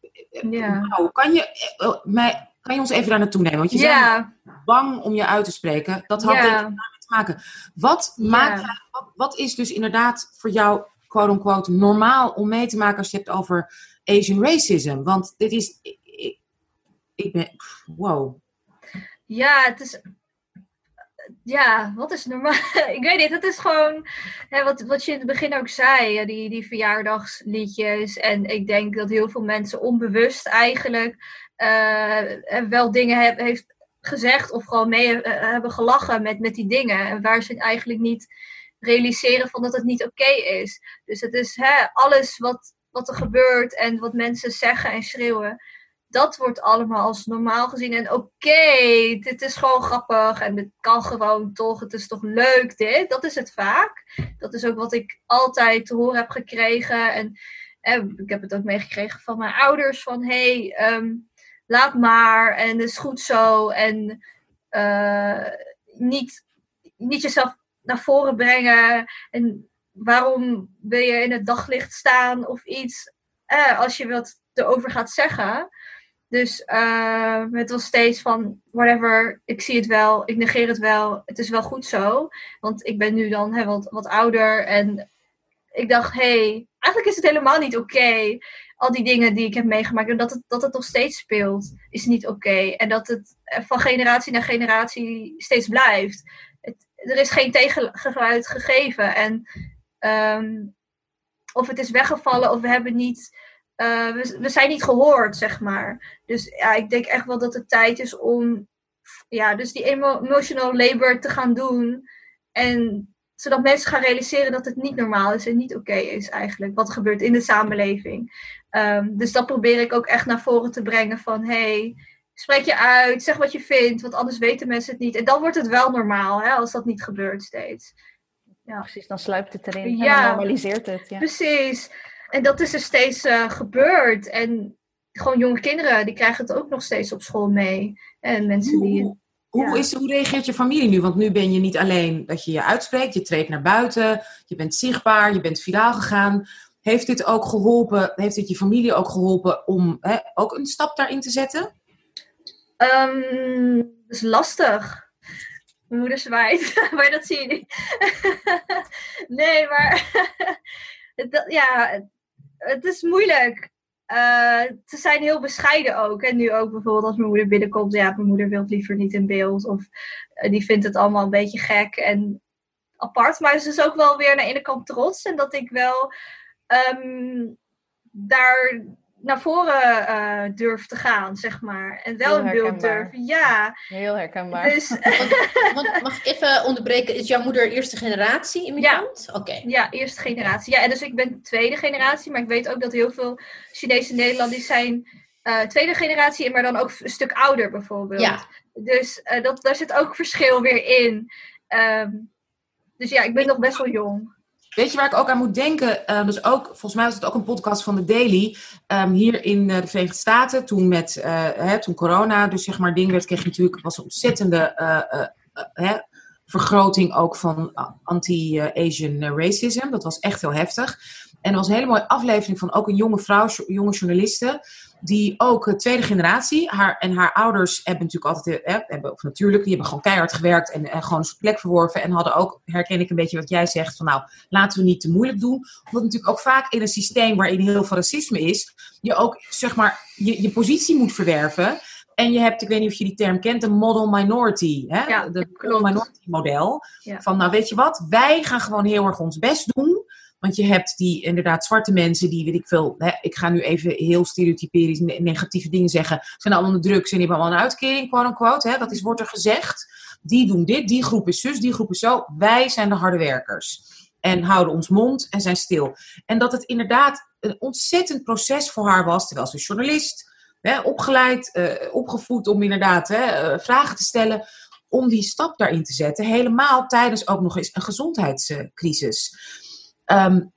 Ja. Nou, kan je, uh, mij, kan je ons even daar naartoe nemen? Want je ja. bent bang om je uit te spreken. Dat had ja. daarmee te maken. Wat, maakt, wat, wat is dus inderdaad voor jou quote-unquote normaal om mee te maken als je het hebt over Asian racism. Want dit is. Ik, ik ben. Wow. Ja, het is. Ja, wat is normaal? *laughs* ik weet niet, het is gewoon hè, wat, wat je in het begin ook zei, die, die verjaardagsliedjes. En ik denk dat heel veel mensen onbewust eigenlijk uh, wel dingen heeft gezegd of gewoon mee uh, hebben gelachen met, met die dingen. Waar ze eigenlijk niet realiseren van dat het niet oké is. Dus het is hè, alles wat, wat er gebeurt en wat mensen zeggen en schreeuwen. Dat wordt allemaal als normaal gezien. En oké, dit is gewoon grappig. En het kan gewoon toch. Het is toch leuk dit. Dat is het vaak. Dat is ook wat ik altijd te horen heb gekregen. En, en ik heb het ook meegekregen van mijn ouders. Van hey, ehm, laat maar. En het is goed zo. En uh, niet, niet jezelf naar voren brengen. En waarom wil je in het daglicht staan of iets? Eh, als je wat erover gaat zeggen. Dus uh, het was steeds van, whatever, ik zie het wel, ik negeer het wel, het is wel goed zo. Want ik ben nu dan hè, wat, wat ouder en ik dacht, hey, eigenlijk is het helemaal niet oké. Al die dingen die ik heb meegemaakt en dat het, dat het nog steeds speelt, is niet oké. En dat het van generatie naar generatie steeds blijft. Er is geen tegengeluid gegeven. En um, of het is weggevallen of we hebben niet uh, we, zijn niet gehoord, zeg maar. Dus ja, ik denk echt wel dat het tijd is om ja, dus die emo emotional labor te gaan doen. En zodat mensen gaan realiseren dat het niet normaal is en niet oké is eigenlijk. Wat gebeurt in de samenleving. Um, dus dat probeer ik ook echt naar voren te brengen van... Hey, spreek je uit, zeg wat je vindt, want anders weten mensen het niet. En dan wordt het wel normaal, hè, als dat niet gebeurt steeds. Ja. Precies, dan sluipt het erin ja, en normaliseert het. Ja. Precies. En dat is er steeds uh, gebeurd. En gewoon jonge kinderen, die krijgen het ook nog steeds op school mee. En mensen die... Hoe, hoe, is, hoe reageert je familie nu? Want nu ben je niet alleen dat je je uitspreekt, je treedt naar buiten, je bent zichtbaar, je bent viraal gegaan. Heeft dit ook geholpen, heeft dit je familie ook geholpen om hè, ook een stap daarin te zetten? Um, dat is lastig. Mijn moeder zwaait, *laughs* maar dat zie je niet. nee, maar *laughs* ja, het is moeilijk. Uh, ze zijn heel bescheiden ook. En nu ook bijvoorbeeld als mijn moeder binnenkomt. Ja, mijn moeder wil liever niet in beeld. Of uh, die vindt het allemaal een beetje gek en apart. Maar ze is ook wel weer naar de ene kant trots. En dat ik wel um, daar naar voren uh, durf te gaan, zeg maar. En wel een beeld durf. Ja. Heel herkenbaar. Dus, *laughs* want, mag ik even onderbreken? Is jouw moeder eerste generatie immigrant? Ja. Oké. Ja, eerste generatie. Ja, en dus ik ben tweede generatie. Maar ik weet ook dat heel veel Chinese Nederlanders zijn uh, tweede generatie. Maar dan ook een stuk ouder bijvoorbeeld. Ja. Dus uh, dat, daar zit ook verschil weer in. Um, dus ja, ik ben nog best wel jong. Weet je waar ik ook aan moet denken? Uh, dus ook, volgens mij was het ook een podcast van de Daily. Um, hier in uh, de Verenigde Staten, toen met uh, hè, toen corona, dus zeg maar ding werd, kreeg je natuurlijk was een ontzettende hè, vergroting ook van anti-Asian racism. Dat was echt heel heftig. En er was een hele mooie aflevering van ook een jonge vrouw, jonge journaliste die ook tweede generatie, haar en haar ouders hebben natuurlijk altijd, eh, hebben, of natuurlijk, die hebben gewoon keihard gewerkt en, en gewoon een plek verworven en hadden ook, herken ik een beetje wat jij zegt, van nou, laten we niet te moeilijk doen. Omdat natuurlijk ook vaak in een systeem waarin heel veel racisme is, je ook, zeg maar, je, je positie moet verwerven. En je hebt, ik weet niet of je die term kent, de model minority. Hè? Ja, de model minority model. Van nou weet je wat, wij gaan gewoon heel erg ons best doen. Want je hebt die inderdaad zwarte mensen die, weet ik veel, hè, ik ga nu even heel stereotyperisch negatieve dingen zeggen, zijn allemaal onder drugs en die hebben allemaal een uitkering, quote unquote. Hè, dat is, wordt er gezegd. Die doen dit, die groep is zus, die groep is zo. Wij zijn de harde werkers. En houden ons mond en zijn stil. En dat het inderdaad een ontzettend proces voor haar was, terwijl ze journalist, hè, opgeleid, uh, opgevoed om inderdaad hè, uh, vragen te stellen, om die stap daarin te zetten. Helemaal tijdens ook nog eens een gezondheidscrisis. Um,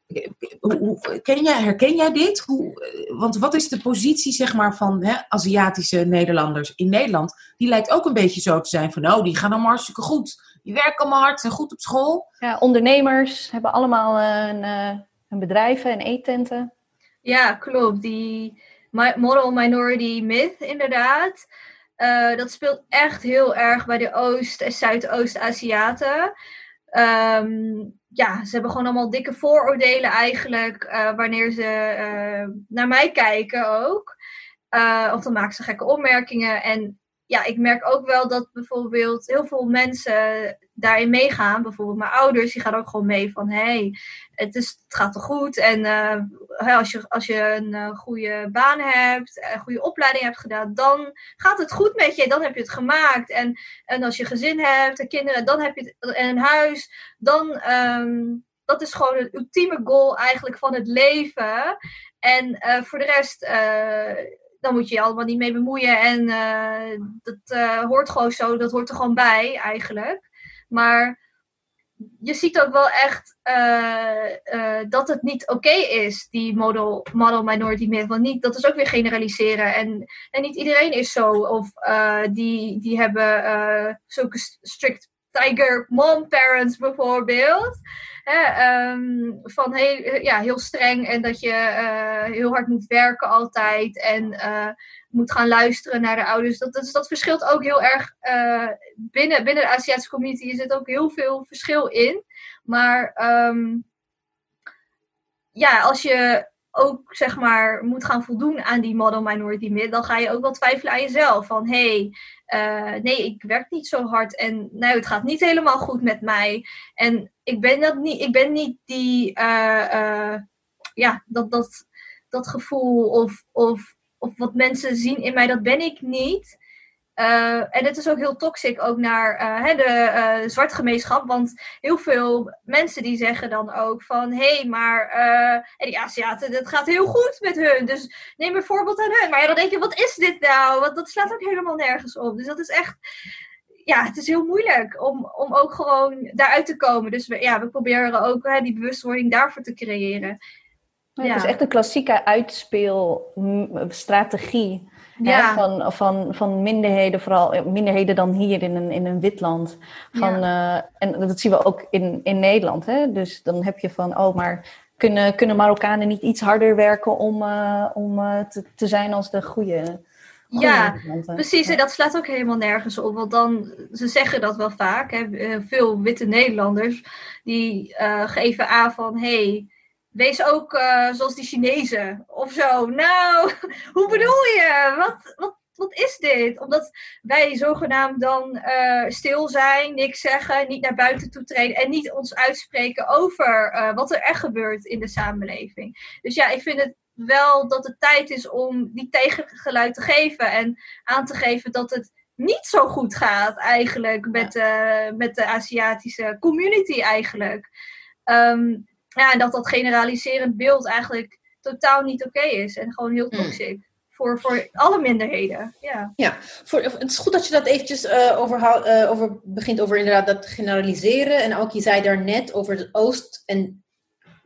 ken jij, herken jij dit? Hoe, want wat is de positie zeg maar, van hè, Aziatische Nederlanders in Nederland? Die lijkt ook een beetje zo te zijn van, oh, die gaan allemaal hartstikke goed. Die werken allemaal hard, zijn goed op school. Ja, ondernemers hebben allemaal een, eh, een bedrijven en eettenten. Ja, klopt. Die moral minority myth, inderdaad. Uh, dat speelt echt heel erg bij de Oost- en Zuidoost-Aziaten. Um, ja, ze hebben gewoon allemaal dikke vooroordelen eigenlijk, uh, wanneer ze uh, naar mij kijken ook. Uh, of dan maken ze gekke opmerkingen. En ja, ik merk ook wel dat bijvoorbeeld heel veel mensen daarin meegaan. Bijvoorbeeld mijn ouders, die gaan ook gewoon mee van hey, het, is, het gaat toch goed. En uh, als, je, als je een uh, goede baan hebt, een goede opleiding hebt gedaan, dan gaat het goed met je. Dan heb je het gemaakt. En, en als je gezin hebt en kinderen, dan heb je het, en een huis, dan. Um, dat is gewoon het ultieme goal eigenlijk van het leven. En voor de rest, dan moet je je allemaal niet mee bemoeien. En uh, dat uh, hoort gewoon zo, dat hoort er gewoon bij eigenlijk. Maar je ziet ook wel echt uh, dat het niet oké is, die model, model minority myth. Want niet, dat is ook weer generaliseren. En, en niet iedereen is zo. Of die, die hebben zulke strict tiger mom parents bijvoorbeeld. Um, van heel, ja, heel streng en dat je uh, heel hard moet werken altijd en uh, moet gaan luisteren naar de ouders. Dat, dat, verschilt ook heel erg. Uh, binnen, binnen de Aziatische community zit ook heel veel verschil in. Maar um, ja, als je ook zeg maar moet gaan voldoen aan die model minority myth, dan ga je ook wel twijfelen aan jezelf. Van hé, hey, uh, nee, ik werk niet zo hard en nou, het gaat niet helemaal goed met mij. En ik ben, dat niet, ik ben niet die, uh, uh, ja, dat, dat, dat gevoel of, of, of wat mensen zien in mij, dat ben ik niet. Uh, en het is ook heel toxic ook naar uh, de uh, zwarte gemeenschap. Want heel veel mensen die zeggen dan ook van... Hé, hey, maar en die Aziaten, het gaat heel goed met hun. Dus neem een voorbeeld aan hun. Maar ja, dan denk je, wat is dit nou? Want dat slaat ook helemaal nergens op. Dus dat is echt... Ja, het is heel moeilijk om, om ook gewoon daaruit te komen. Dus we, ja, we proberen ook hè, die bewustwording daarvoor te creëren. Ja, ja. Het is echt een klassieke uitspeelstrategie ja. van, van, van minderheden, vooral minderheden dan hier in een, in een wit land. Van, ja. uh, en dat zien we ook in, in Nederland. Hè? Dus dan heb je van, oh, maar kunnen, kunnen Marokkanen niet iets harder werken om, uh, om uh, te, te zijn als de goede. Ja, precies. En dat slaat ook helemaal nergens op. Want dan, ze zeggen dat wel vaak. Hè, veel witte Nederlanders die geven aan van... Hey, Wees ook uh, zoals die Chinezen of zo. Nou, *laughs* hoe bedoel je? Wat, wat, wat is dit? Omdat wij zogenaamd dan uh, stil zijn, niks zeggen, niet naar buiten toe treden en niet ons uitspreken over uh, wat er echt gebeurt in de samenleving. Dus ja, ik vind het wel dat het tijd is om die tegengeluid te geven en aan te geven dat het niet zo goed gaat eigenlijk met, ja. met de Aziatische community eigenlijk. Um, ja, en dat dat generaliserend beeld eigenlijk totaal niet oké okay is. En gewoon heel toxic. Mm. Voor, voor alle minderheden. Ja, ja voor, het is goed dat je dat eventjes uh, over, uh, over begint over inderdaad dat generaliseren. En ook je zei daarnet over het Oost- en,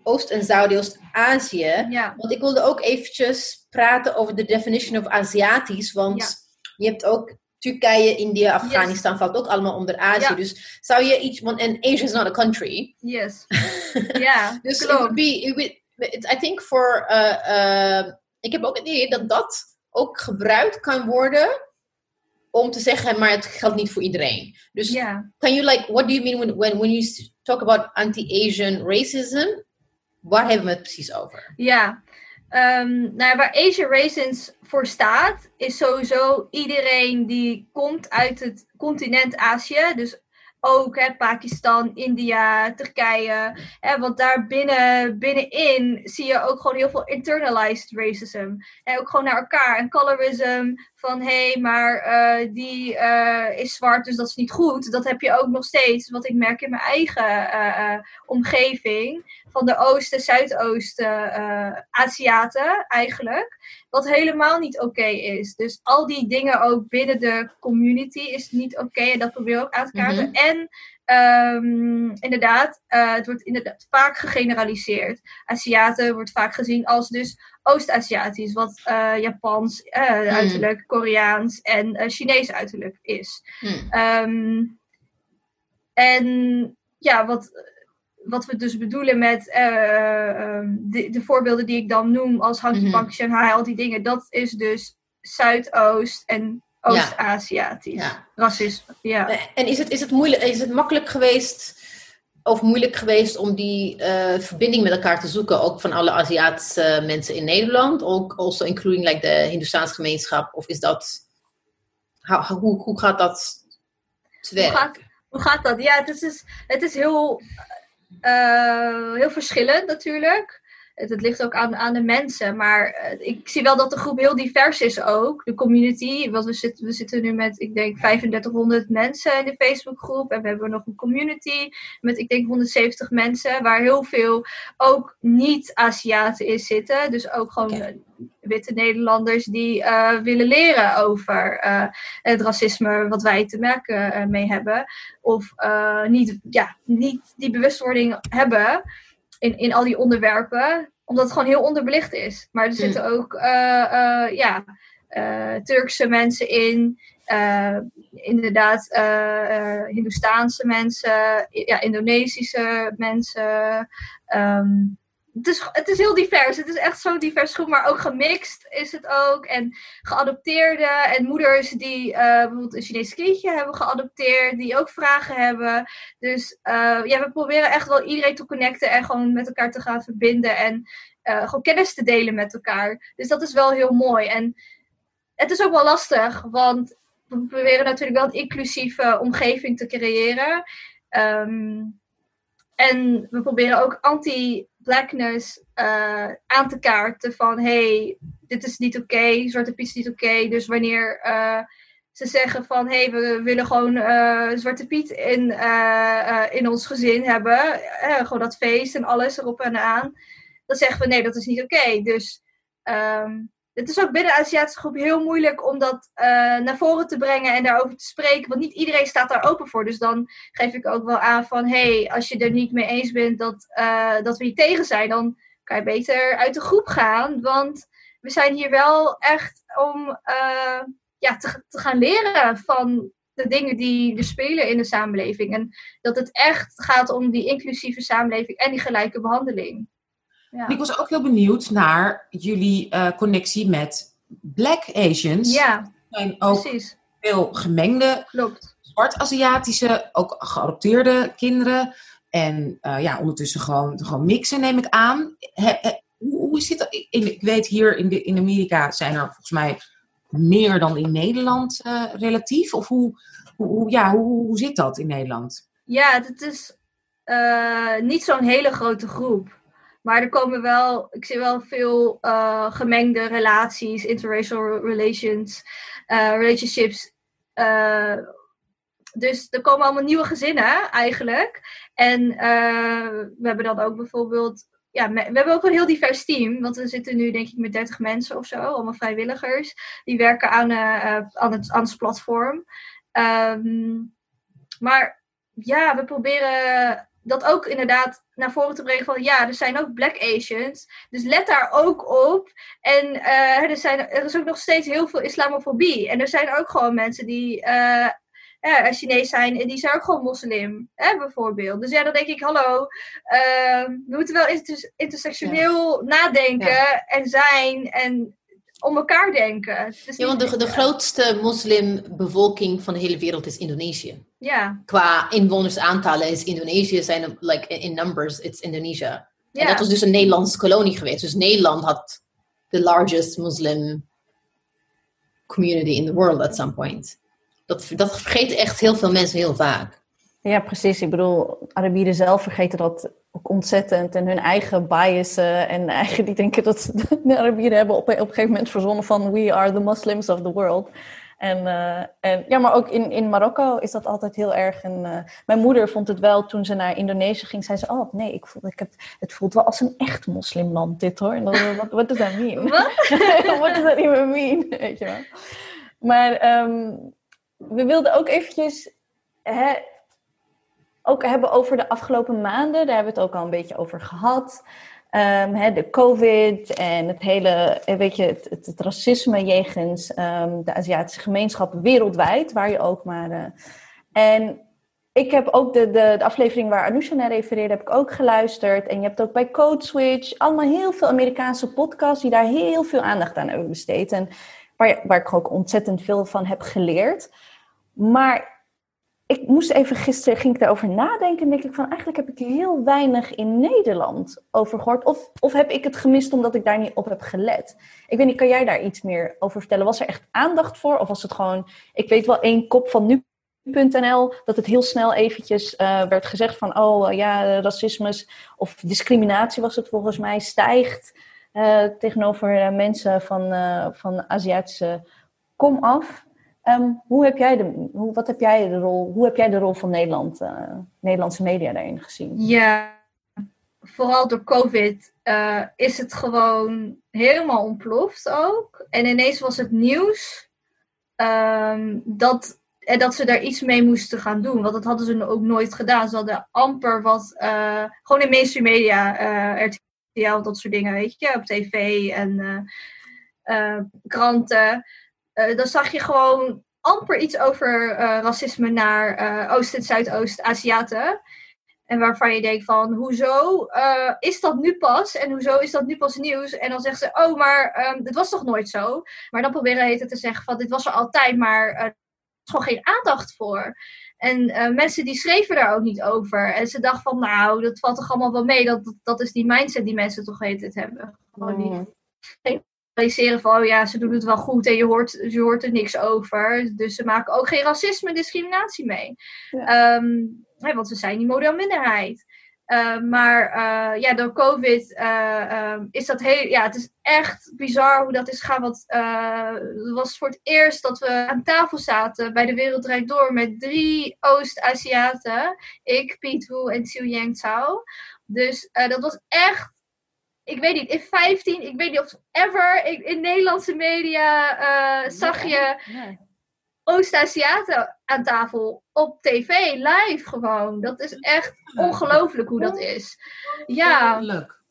Oost- en Zuidoost-Azië. Ja. Want ik wilde ook eventjes praten over de definition of Aziatisch. Want ja. je hebt ook Turkije, India, Afghanistan yes. valt ook allemaal onder Azië. Ja. Dus zou je iets, want en Asia is not a country. Yes. *laughs* Ja, dus it would be, it would, I think for, uh, uh, ik heb ook het idee dat dat ook gebruikt kan worden om te zeggen, maar het geldt niet voor iedereen. Dus yeah. can you like, what do you mean when, when, when you talk about anti-Asian racism? Waar hebben we het precies over? Ja, Um, nou, waar Asian Raisins voor staat, is sowieso iedereen die komt uit het continent Azië. Dus ook hè, Pakistan, India, Turkije. Hè, want daar binnen, binnenin zie je ook gewoon heel veel internalized racism. En ook gewoon naar elkaar. En colorism, van hé, hey, maar uh, die uh, is zwart, dus dat is niet goed. Dat heb je ook nog steeds, wat ik merk in mijn eigen uh, omgeving. Van de Oosten, Zuidoosten, Aziaten eigenlijk. Wat helemaal niet oké okay is. Dus al die dingen ook binnen de community is niet oké. Okay, en dat probeer ik ook aan te kaarten. Mm -hmm. En Um, inderdaad, uh, het wordt inderdaad vaak gegeneraliseerd. Aziaten wordt vaak gezien als dus Oost-Aziatisch, wat uh, Japans uh, mm. uiterlijk, Koreaans en Chinees uiterlijk is. Mm. Um, en ja, wat, wat we dus bedoelen met de, de, voorbeelden die ik dan noem als Hanky Mhm. Panky Shanghai, al die dingen, dat is dus Zuidoost en Oost-Aziatisch. Ja. Racisme, ja. En is het, is, het moeilijk, is het makkelijk geweest of moeilijk geweest om die uh, verbinding met elkaar te zoeken, ook van alle Aziatische mensen in Nederland, ook also including like de Hindoestaanse gemeenschap, of is dat How- hoe, hoe gaat dat te Hoe gaat, hoe gaat dat? Ja, het is, het is heel, eh, heel verschillend natuurlijk. Het, het ligt ook aan, aan de mensen. Maar eh, ik zie wel dat de groep heel divers is ook. De community. Want we zitten, we zitten nu met, ik denk, 3500 mensen in de Facebookgroep. En we hebben nog een community met, ik denk, 170 mensen. Waar heel veel ook niet-Aziaten in zitten. Dus ook gewoon eh, witte Nederlanders die eh, willen leren over het racisme wat wij te merken mee hebben. Of niet, ja, niet die bewustwording hebben in, in al die onderwerpen. Omdat het gewoon heel onderbelicht is. Maar er zitten ook eh, eh, ja, eh, Turkse mensen in. inderdaad, Hindoestaanse mensen. Ja, Indonesische mensen. Ehm, het is, het is heel divers. Het is echt zo'n divers groep, maar ook gemixt is het ook. En geadopteerden en moeders die eh, bijvoorbeeld een Chinees kindje hebben geadopteerd, die ook vragen hebben. Dus eh, ja, we proberen echt wel iedereen te connecten en gewoon met elkaar te gaan verbinden en eh, gewoon kennis te delen met elkaar. Dus dat is wel heel mooi. En het is ook wel lastig, want we proberen natuurlijk wel een inclusieve omgeving te creëren. Ehm, en we proberen ook anti-blackness eh, aan te kaarten van hey, dit is niet oké, Zwarte Piet is niet oké. Dus wanneer eh, ze zeggen van hé, hey, we willen gewoon eh, Zwarte Piet in, in ons gezin hebben, gewoon dat feest en alles erop en aan, dan zeggen we nee, dat is niet oké. Dus ehm, het is ook binnen de Aziatische groep heel moeilijk om dat eh, naar voren te brengen en daarover te spreken. Want niet iedereen staat daar open voor. Dus dan geef ik ook wel aan van... hey, als je er niet mee eens bent dat, eh, dat we hier tegen zijn... dan kan je beter uit de groep gaan. Want we zijn hier wel echt om eh, ja, te, te gaan leren van de dingen die er spelen in de samenleving. En dat het echt gaat om die inclusieve samenleving en die gelijke behandeling. En ik was ook heel benieuwd naar jullie eh, connectie met Black Asians. Ja, Er zijn ook precies. veel gemengde zwart-Aziatische, ook geadopteerde kinderen. En eh, ja, ondertussen gewoon, gewoon mixen, neem ik aan. He- he- hoe, hoe zit dat? Ik, ik weet hier in, de, in Amerika zijn er volgens mij meer dan in Nederland eh, relatief. Of hoe, hoe, ja, hoe, hoe zit dat in Nederland? Ja, het is niet zo'n hele grote groep. Maar er komen wel, ik zie wel veel eh, gemengde relaties, interracial relations, eh, relationships. Eh, dus er komen allemaal nieuwe gezinnen eigenlijk. En we hebben dan ook bijvoorbeeld, ja, we hebben ook een heel divers team. Want we zitten nu denk ik met 30 mensen of zo, allemaal vrijwilligers. Die werken aan, aan, het, aan het platform. Ehm, maar ja, we proberen dat ook inderdaad naar voren te brengen van ja, er zijn ook black Asians. Dus let daar ook op. En eh, er, zijn, er is ook nog steeds heel veel islamofobie. En er zijn ook gewoon mensen die eh, ja, Chinees zijn en die zijn ook gewoon moslim, hè, bijvoorbeeld. Dus ja, dan denk ik, hallo, ehm, we moeten wel inter- intersectioneel nadenken en zijn en om elkaar denken. Ja, want de, de grootste moslimbevolking van de hele wereld is Indonesië. Ja, Qua inwonersaantallen is Indonesië, zijn like in numbers, it's Indonesia. ja. En dat was dus een Nederlandse kolonie geweest. Dus Nederland had the largest Muslim community in the world at some point. Dat, dat vergeten echt heel veel mensen heel vaak. Ja, precies. Ik bedoel, Arabieren zelf vergeten dat ook ontzettend. En hun eigen biasen. En *laughs* eigen, die denken dat de Arabieren hebben op, een- op een gegeven moment verzonnen van... We are the Muslims of the world. En, eh, en ja, maar ook in, in Marokko is dat altijd heel erg. En, eh, mijn moeder vond het wel, toen ze naar Indonesië ging, zei ze... Oh nee, ik voel, ik heb, het voelt wel als een echt moslimland dit hoor. En dan, wat, what does that mean? *laughs* Wat? *laughs* What does that even mean? Weet je wel. Maar ehm, we wilden ook eventjes hè, ook hebben over de afgelopen maanden. Daar hebben we het ook al een beetje over gehad. Ehm, de COVID en het hele, eh, weet je, het, racisme jegens ehm, de Aziatische gemeenschap wereldwijd, waar je ook maar. eh, en ik heb ook de, de, de aflevering waar Anousha naar refereerde, heb ik ook geluisterd. En je hebt ook bij Code Switch allemaal heel veel Amerikaanse podcasts die daar heel veel aandacht aan hebben besteed. En waar, waar ik ook ontzettend veel van heb geleerd. Maar ik moest even gisteren, ging ik daarover nadenken en denk ik van eigenlijk heb ik heel weinig in Nederland over gehoord. Of, of heb ik het gemist omdat ik daar niet op heb gelet? Ik weet niet, kan jij daar iets meer over vertellen? Was er echt aandacht voor of was het gewoon, ik weet wel één kop van nu.nl dat het heel snel eventjes uh, werd gezegd van oh ja, racisme of discriminatie was het volgens mij, stijgt uh, tegenover mensen van, van Aziatische kom af. Um, hoe heb jij de, hoe, wat heb jij de rol, hoe heb jij de rol van Nederland, uh, Nederlandse media daarin gezien? Ja, vooral door COVID uh, is het gewoon helemaal ontploft ook. En ineens was het nieuws um, dat, en dat ze daar iets mee moesten gaan doen. Want dat hadden ze ook nooit gedaan. Ze hadden amper wat, uh, gewoon in mainstream media, RTL, dat soort dingen, weet je, op tv en kranten uh, dan zag je gewoon amper iets over uh, racisme naar uh, Oost- en Zuidoost-Aziaten. En waarvan je denkt van, hoezo is dat nu pas? En hoezo is dat nu pas nieuws? En dan zeggen ze, oh, maar um, dit was toch nooit zo? Maar dan proberen het te zeggen van, dit was er altijd, maar er is gewoon geen aandacht voor. En mensen die schreven daar ook niet over. En ze dachten van, nou, dat valt toch allemaal wel mee. Dat, dat, dat is die mindset die mensen toch het hebben. Gewoon die realiseren van, oh ja, ze doen het wel goed en je hoort, je hoort er niks over. Dus ze maken ook geen racisme en discriminatie mee. Ja. Um, want ze zijn die modelminderheid. Uh, maar uh, ja, door COVID uh, is dat heel. Ja, het is echt bizar hoe dat is gaan. Want het was voor het eerst dat we aan tafel zaten bij de Wereld Door met drie Oost-Aziaten. Ik, Piet Wu en Xiu Yang Zhao. Dus dat was echt ik weet niet, in 15, ik weet niet of ever ik, in Nederlandse media uh, zag je nee. Oost-Aziaten aan tafel op tv, live gewoon. Dat is echt ongelooflijk hoe dat is. Ja. Leuk.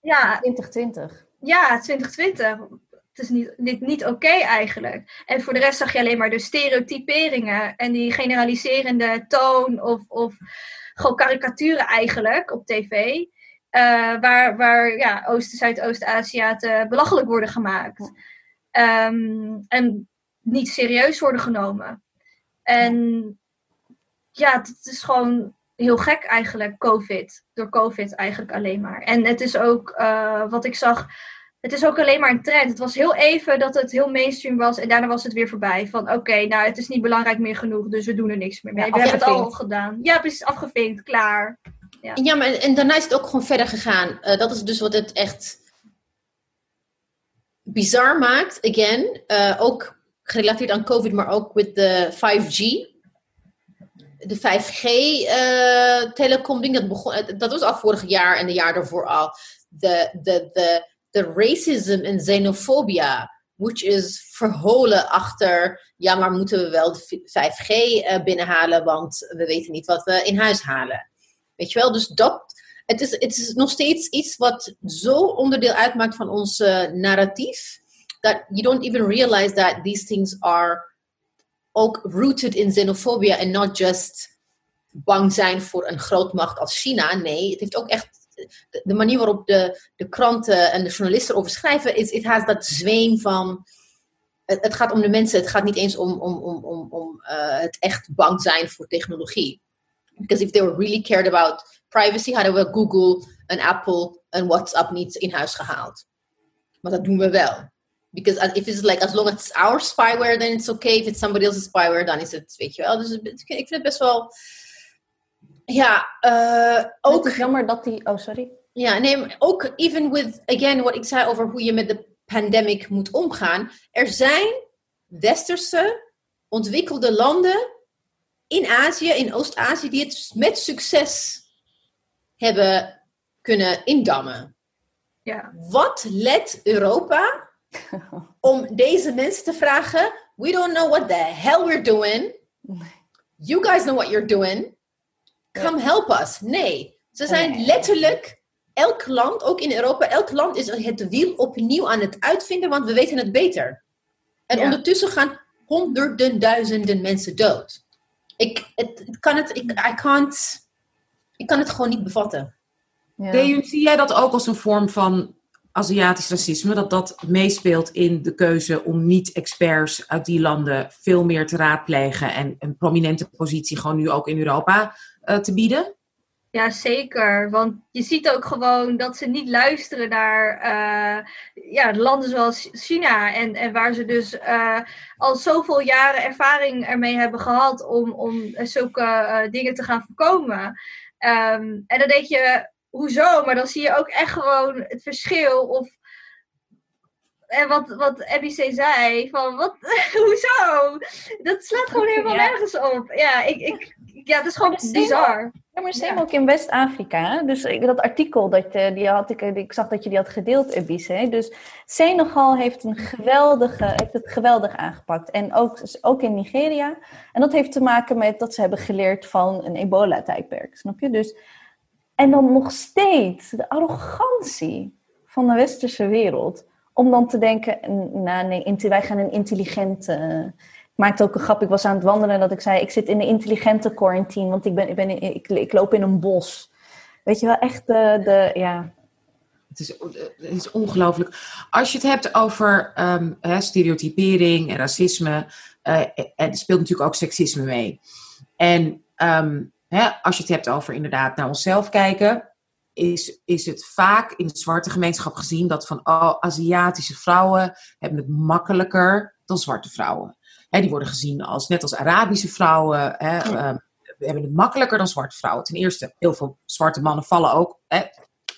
Ja. 2020. Ja, 2020. Het is niet, niet, niet oké okay eigenlijk. En voor de rest zag je alleen maar de stereotyperingen en die generaliserende toon of, of gewoon karikaturen eigenlijk op tv. Uh, waar waar ja, Oost- en Zuidoost-Aziaten belachelijk worden gemaakt. Um, en niet serieus worden genomen. En ja, het is gewoon heel gek eigenlijk, COVID. Door COVID eigenlijk alleen maar. En het is ook, uh, wat ik zag, het is ook alleen maar een trend. Het was heel even dat het heel mainstream was en daarna was het weer voorbij. Van oké, okay, nou het is niet belangrijk meer genoeg, dus we doen er niks meer mee. Ja, we hebben het al gedaan. Ja, precies, afgevinkt, klaar. Ja, maar en daarna is het ook gewoon verder gegaan. Uh, dat is dus wat het echt bizar maakt. Again, uh, ook gerelateerd aan COVID, maar ook met de 5G. De 5G-telecom-ding, uh, dat, begon, dat was al vorig jaar en de jaar daarvoor al. De, de, de, de racism en xenofobia, which is verholen achter, ja, maar moeten we wel de 5G uh, binnenhalen, want we weten niet wat we in huis halen. Weet je wel? Dus dat, het is, het is nog steeds iets wat zo onderdeel uitmaakt van ons uh, narratief. Dat you don't even realize that these things are ook rooted in xenophobia en not just bang zijn voor een grootmacht als China. Nee, het heeft ook echt de manier waarop de, de kranten en de journalisten over schrijven, is, het has dat zweem van. Het, het, gaat om de mensen, het gaat niet eens om, om, om, om, om uh, het echt bang zijn voor technologie. Because if they were really cared about privacy, hadden we Google, een Apple, een WhatsApp niet in huis gehaald. Maar dat doen we wel. Because if it's like, as long as it's our spyware, then it's okay. If it's somebody else's spyware, dan is het, weet je wel. Dus ik vind het best wel... Ja, uh, ook... Het is jammer dat die... Oh, sorry. Ja, nee, ook even with, again, wat ik zei over hoe je met de pandemic moet omgaan. Er zijn westerse ontwikkelde landen in Azië, in Oost-Azië, die het met succes hebben kunnen indammen. Ja. Wat let Europa *laughs* om deze mensen te vragen: We don't know what the hell we're doing. You guys know what you're doing. Come help us. Nee, ze zijn letterlijk elk land, ook in Europa, elk land is het wiel opnieuw aan het uitvinden, want we weten het beter. En ja. ondertussen gaan honderden duizenden mensen dood ik, het, het kan het, ik, I can't, ik kan het gewoon niet bevatten. Ja. zie jij dat ook als een vorm van Aziatisch racisme, dat dat meespeelt in de keuze om niet-experts uit die landen veel meer te raadplegen en een prominente positie gewoon nu ook in Europa uh, te bieden? Ja, zeker. Want je ziet ook gewoon dat ze niet luisteren naar uh, ja, landen zoals China. En, en waar ze dus uh, al zoveel jaren ervaring ermee hebben gehad om, om zulke uh, dingen te gaan voorkomen. Um, en dan denk je, hoezo? Maar dan zie je ook echt gewoon het verschil. Of, en wat, wat Abby zei, van wat, *laughs* hoezo? Dat slaat gewoon helemaal ja. nergens op. Ja, ik, ik, ja, het is gewoon bizar. Ja, maar same ja. ook in West-Afrika. Dus dat artikel, dat, die had ik, ik zag dat je die had gedeeld, Ebise. Dus Senegal heeft, een geweldige, heeft het geweldig aangepakt. En ook, ook in Nigeria. En dat heeft te maken met dat ze hebben geleerd van een ebola-tijdperk. Snap je? Dus, en dan nog steeds de arrogantie van de westerse wereld. Om dan te denken, nou nee, wij gaan een intelligente maakte ook een grap. Ik was aan het wandelen en dat ik zei: Ik zit in een intelligente quarantine, want ik, ben, ik, ben, ik, loop in een bos. Weet je wel, echt de. de ja. Het is, het is ongelooflijk. Als je het hebt over hè, stereotypering en racisme, uh, er speelt natuurlijk ook seksisme mee. En um, hè, als je het hebt over inderdaad naar onszelf kijken, is, is het vaak in de zwarte gemeenschap gezien dat van oh, Aziatische vrouwen hebben het makkelijker dan zwarte vrouwen. Die worden gezien als, net als Arabische vrouwen, ja. uh, we hebben het makkelijker dan zwarte vrouwen. Ten eerste, heel veel zwarte mannen vallen ook.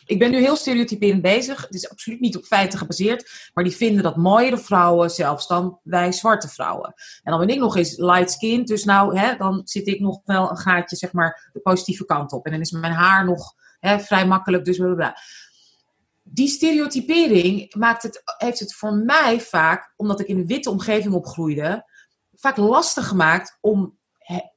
Ik ben nu heel stereotyperend bezig. Het is absoluut niet op feiten gebaseerd. Maar die vinden dat mooiere vrouwen zelfs dan wij zwarte vrouwen. En dan ben ik nog eens light skin. Dus nou, dan zit ik nog wel een gaatje, zeg maar, de positieve kant op. En dan is mijn haar nog hè, vrij makkelijk. Dus blablabla die stereotypering maakt het, heeft het voor mij vaak, omdat ik in een witte omgeving opgroeide, vaak lastig gemaakt om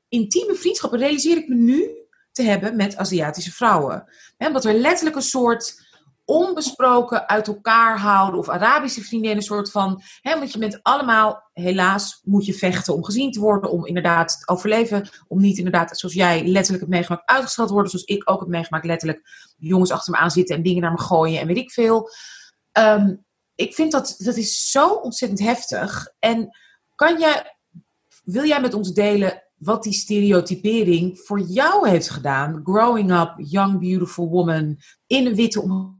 intieme vriendschappen, realiseer ik me nu, te hebben met Aziatische vrouwen. He, omdat er letterlijk een soort onbesproken uit elkaar houden, of Arabische vriendinnen, een soort van, hè, want je bent allemaal, helaas moet je vechten om gezien te worden, om inderdaad te overleven, om niet inderdaad, zoals jij letterlijk het meegemaakt, uitgesteld te worden, zoals ik ook heb meegemaakt, letterlijk jongens achter me aan zitten en dingen naar me gooien en weet ik veel. Um, ik vind dat, dat is zo ontzettend heftig. En kan jij wil jij met ons delen wat die stereotypering voor jou heeft gedaan? Growing up, young, beautiful woman in een witte omgeving.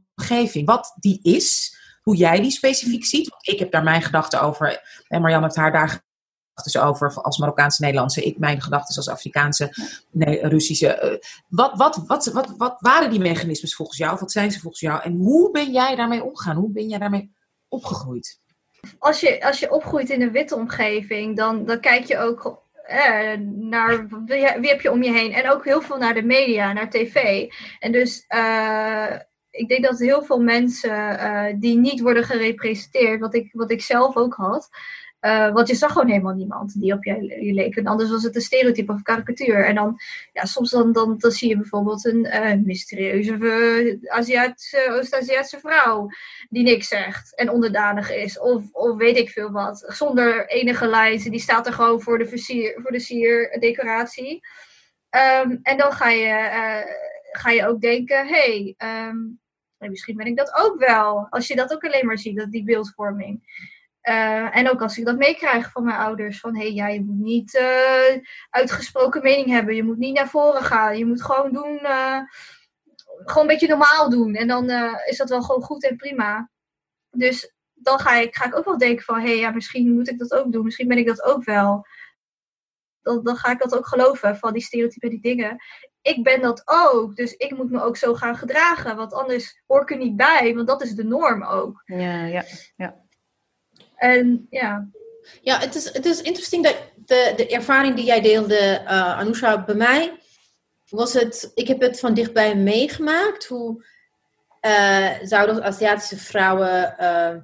Wat die is, hoe jij die specifiek ziet. Want ik heb daar mijn gedachten over. En Marjan heeft haar daar gedachten over als Marokkaanse Nederlandse. Ik mijn gedachten als Afrikaanse, nee, Russische. Wat, wat, wat, wat, wat waren die mechanismes volgens jou? Wat zijn ze volgens jou? En hoe ben jij daarmee omgegaan? Hoe ben jij daarmee opgegroeid? als je, als je opgroeit in een witte omgeving, dan, dan kijk je ook eh, naar wie, wie, heb je om je heen. En ook heel veel naar de media, naar tv. En dus uh, ik denk dat heel veel mensen uh, die niet worden gerepresenteerd, wat ik, wat ik zelf ook had, uh, want je zag gewoon helemaal niemand die op je, leek. En anders was het een stereotype of karikatuur. En dan, ja, soms dan, dan, dan zie je bijvoorbeeld een mysterieuze uh, Aziatische, Oost-Aziatische vrouw die niks zegt en onderdanig is. Of, of weet ik veel wat. Zonder enige lijst. Die staat er gewoon voor de, versier, voor de sierdecoratie. Um, en dan ga je, ga je ook denken, hé, hey, um, misschien ben ik dat ook wel. Als je dat ook alleen maar ziet, dat die beeldvorming. Uh, en ook als ik dat meekrijg van mijn ouders, van hé, hey, ja, je moet niet uh, uitgesproken mening hebben, je moet niet naar voren gaan, je moet gewoon doen, uh, gewoon een beetje normaal doen. En dan is dat wel gewoon goed en prima. Dus dan ga ik, ga ik ook wel denken van, hé, hey, ja, misschien moet ik dat ook doen, misschien ben ik dat ook wel. Dan, dan ga ik dat ook geloven, van die stereotypen, die dingen. Ik ben dat ook, dus ik moet me ook zo gaan gedragen, want anders hoor ik er niet bij, want dat is de norm ook. Ja, ja, ja. En ja. Ja, het is, het is interessant dat de, de ervaring die jij deelde, uh, Anousha, bij mij was het, ik heb het van dichtbij meegemaakt, hoe uh, zouden Aziatische vrouwen uh,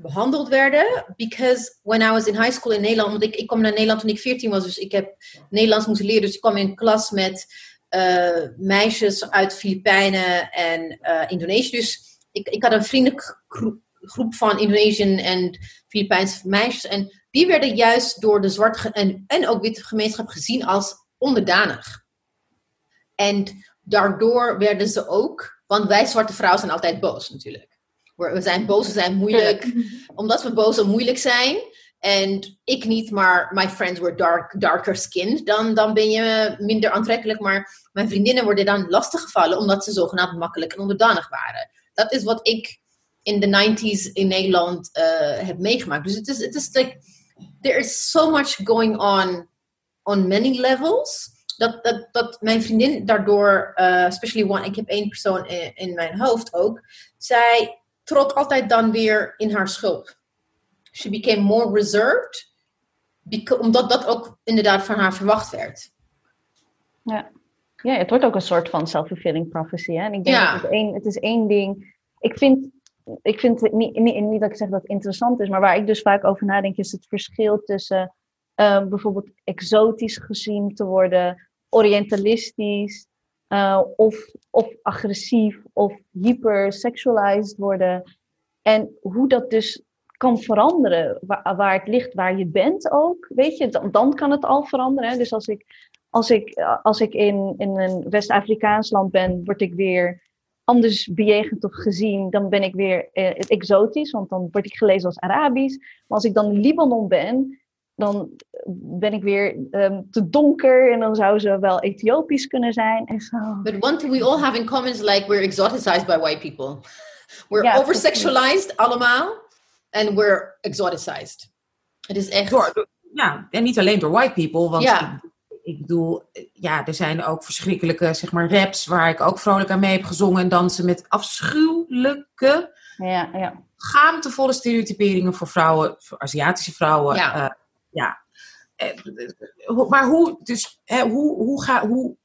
behandeld werden. Because when I was in high school in Nederland, want ik, ik kwam naar Nederland toen ik 14 was, dus ik heb Nederlands moeten leren, dus ik kwam in een klas met meisjes uit Filipijnen en Indonesië. Dus ik, ik had een vriendelijk groep van Indonesian en Filipijnse meisjes. En die werden juist door de zwarte en, en ook witte gemeenschap gezien als onderdanig. En daardoor werden ze ook, want wij zwarte vrouwen zijn altijd boos natuurlijk. We zijn boos, we zijn moeilijk. Omdat we boos en moeilijk zijn. En ik niet, maar my friends were dark, darker skinned. Dan, dan ben je minder aantrekkelijk. Maar mijn vriendinnen worden dan lastiggevallen omdat ze zogenaamd makkelijk en onderdanig waren. Dat is wat ik in de 90s in Nederland eh, heb meegemaakt. Dus het is, het is like, there is so much going on on many levels. Dat, dat, dat mijn vriendin daardoor, uh, especially one, ik heb één persoon in, in mijn hoofd ook, zij trok altijd dan weer in haar schulp. She became more reserved, omdat dat ook inderdaad van haar verwacht werd. Ja. ja, het wordt ook een soort van self-fulfilling prophecy. Hè? En ik denk Ja. dat het, één, het is één ding. Ik vind, ik vind het niet, niet, niet dat ik zeg dat het interessant is, maar waar ik dus vaak over nadenk, is het verschil tussen eh, bijvoorbeeld exotisch gezien te worden, orientalistisch, eh, of, of agressief, of hypersexualized worden. En hoe dat dus kan veranderen, waar, waar het ligt, waar je bent ook. Weet je, dan, dan kan het al veranderen. Dus als ik, als ik, als ik in, in een West-Afrikaans land ben, word ik weer anders bejegend of gezien. Dan ben ik weer eh, exotisch, want dan word ik gelezen als Arabisch. Maar als ik dan in Libanon ben, dan ben ik weer ehm, te donker en dan zou ze wel Ethiopisch kunnen zijn. En zo. But one thing we all have in common is like we're exoticized by white people. We're Ja, oversexualized allemaal. And we're exoticized. Het is echt... Door, door- ja, en niet alleen door white people, want Ja. ik, ik bedoel, ja, er zijn ook verschrikkelijke, zeg maar, raps waar ik ook vrolijk aan mee heb gezongen en dansen met afschuwelijke, Ja, ja. schaamtevolle stereotyperingen voor vrouwen, voor Aziatische vrouwen. Ja. eh, ja. Eh, maar hoe, dus, hè, hoe, hoe, ga, hoe,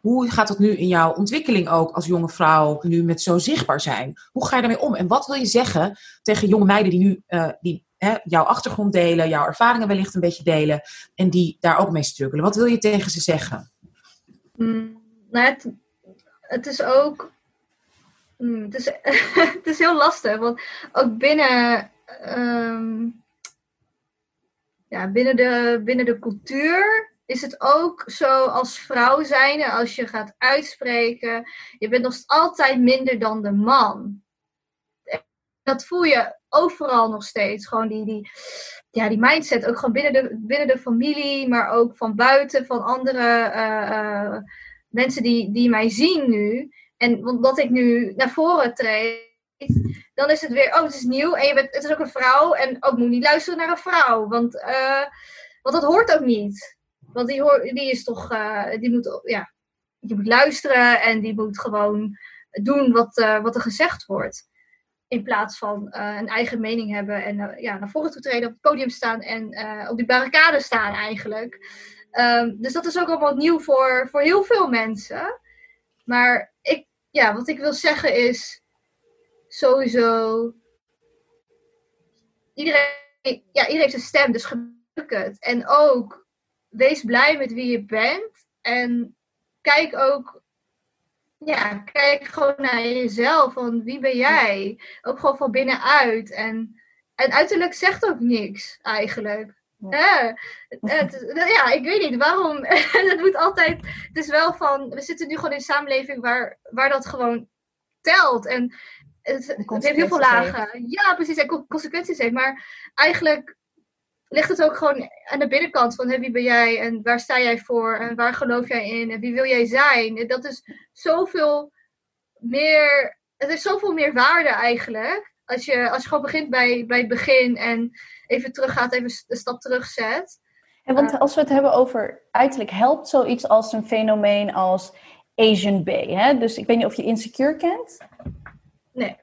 hoe gaat dat nu in jouw ontwikkeling ook als jonge vrouw nu met zo zichtbaar zijn? Hoe ga je daarmee om? En wat wil je zeggen tegen jonge meiden die nu eh, die, hè, jouw achtergrond delen, jouw ervaringen wellicht een beetje delen en die daar ook mee struggelen? Wat wil je tegen ze zeggen? Mm, nou, het, het is ook. mm, het, is, *laughs* het is heel lastig, want ook binnen. ehm, ja, binnen de, binnen de cultuur is het ook zo als vrouw zijnde, als je gaat uitspreken, je bent nog altijd minder dan de man. Dat voel je overal nog steeds. Gewoon die, die, ja, die mindset, ook gewoon binnen de, binnen de familie, maar ook van buiten, van andere eh, eh, mensen die, die mij zien nu. En omdat ik nu naar voren treed, dan is het weer, oh, het is nieuw en je bent, het is ook een vrouw. En ook moet niet luisteren naar een vrouw, want, eh, want dat hoort ook niet. Want die, hoor, die is toch, eh, die moet, ja, die moet luisteren en die moet gewoon doen wat, eh, wat er gezegd wordt. In plaats van een eigen mening hebben en ja, naar voren toe treden, op het podium staan en op die barricade staan eigenlijk. Ehm, dus dat is ook allemaal nieuw voor, voor heel veel mensen. Maar ik, ja, wat ik wil zeggen is sowieso. Iedereen, ja, iedereen heeft een stem, dus gebruik het. En ook wees blij met wie je bent. En kijk ook ja, kijk gewoon naar jezelf. Van wie ben jij? Ook gewoon van binnenuit. En, en uiterlijk zegt ook niks, eigenlijk. Ja, het, ja ik weet niet waarom. *laughs* het moet altijd. Het is wel van. We zitten nu gewoon in een samenleving waar, waar dat gewoon telt. En het, het heeft heel veel lagen. Ja, precies. En co- consequenties heeft. Maar eigenlijk ligt het ook gewoon aan de binnenkant van hè, wie ben jij en waar sta jij voor en waar geloof jij in en wie wil jij zijn. En dat is zoveel meer. Het is zoveel meer waarde eigenlijk. Als je, als je gewoon begint bij, bij het begin en even teruggaat, even een stap terugzet. En want als we het hebben over uiterlijk, helpt zoiets als een fenomeen als Asian Bay. Hè? Dus ik weet niet of je Insecure kent. Nee.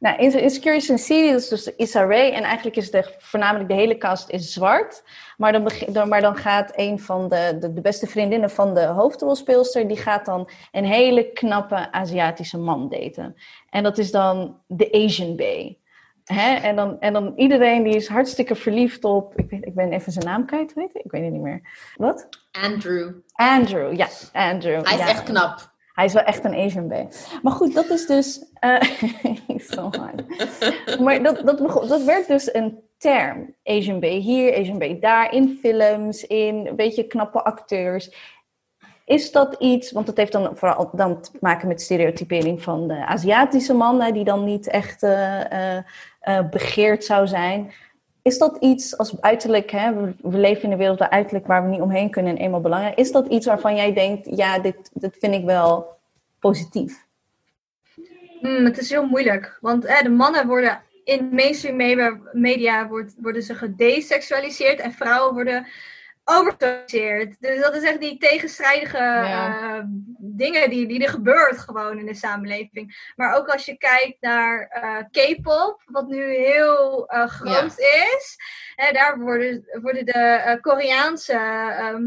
Nou, Inse- Insecure is een serie, dat is dus Issa Rae. En eigenlijk is de, voornamelijk de hele cast is zwart. Maar dan, maar dan gaat een van de, de, de beste vriendinnen van de hoofdrolspeelster... die gaat dan een hele knappe Aziatische man daten. En dat is dan de Asian Bay. Hè? En, dan, en dan iedereen die is hartstikke verliefd op... Ik, weet, ik ben even zijn naam kwijt, weet ik? Ik weet het niet meer. Wat? Andrew. Andrew, ja, Andrew. Hij is ja. echt knap. Hij is wel echt een Asian bay. Maar goed, dat is dus. eh *laughs* zo hard. Maar dat, dat, begon- dat werd dus een term. Asian bay hier, Asian bay daar, in films, in een beetje knappe acteurs. is dat iets, want het heeft dan vooral dan te maken met stereotypering van de Aziatische mannen, die dan niet echt uh, begeerd zou zijn. Is dat iets als uiterlijk, hè, we, leven in een wereld waar uiterlijk waar we niet omheen kunnen en eenmaal belangrijk. Is dat iets waarvan jij denkt, ja, dit, vind ik wel positief? Mm, het is heel moeilijk, want de mannen worden in mainstream media, media worden ze gedesexualiseerd en vrouwen worden overgesorteerd. Dus dat is echt die tegenstrijdige eh, dingen die, die er gebeurt gewoon in de samenleving. Maar ook als je kijkt naar uh, K-pop, wat nu heel uh, groot is. Hè, daar worden, worden de Koreaanse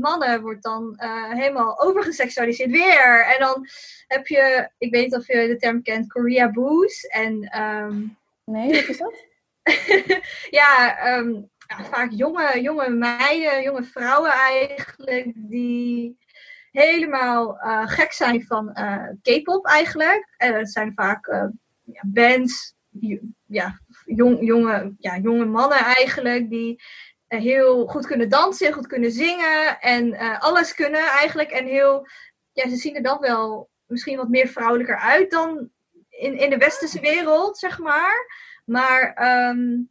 mannen wordt dan helemaal overgeseksualiseerd weer. En dan heb je, ik weet niet of je de term kent, Korea Boos. En, um... Nee, wat is dat? *laughs* ja, um, vaak jonge, jonge meiden, jonge vrouwen eigenlijk, die helemaal uh, gek zijn van uh, K-pop eigenlijk. En het zijn vaak uh, ja, bands, ja, jong, jonge, ja, jonge mannen eigenlijk, die heel goed kunnen dansen, goed kunnen zingen en alles kunnen eigenlijk. En heel, ja, ze zien er dan wel misschien wat meer vrouwelijker uit dan in, in de westerse wereld, zeg maar. Maar um,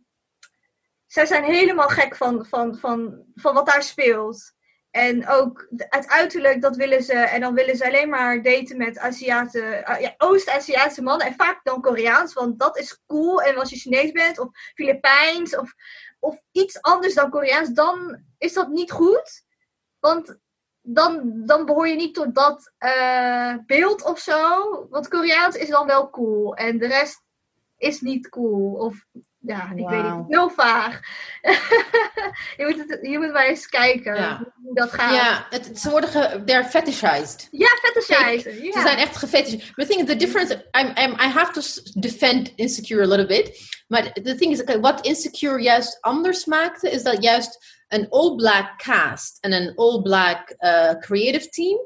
zij zijn helemaal gek van, van, van, van wat daar speelt. En ook het uiterlijk, dat willen ze. En dan willen ze alleen maar daten met Aziatische, uh, ja, Oost-Aziatische mannen. En vaak dan Koreaans, want dat is cool. En als je Chinees bent, of Filipijns, of, of iets anders dan Koreaans, dan is dat niet goed. Want dan, dan behoor je niet tot dat uh, beeld of zo. Want Koreaans is dan wel cool. En de rest is niet cool. Of ja, ik weet niet, heel vaag. *laughs* je, moet het, je moet maar eens kijken hoe dat gaat. Ja, het, ze worden ge, they're fetishized. Ja, fetishized. Ze zijn echt gefetishized. But the thing, the difference, I'm, I'm, I have to defend Insecure a little bit. Maar the thing is, okay, wat Insecure juist anders maakte, is dat juist een all-black cast en een all-black uh, creative team,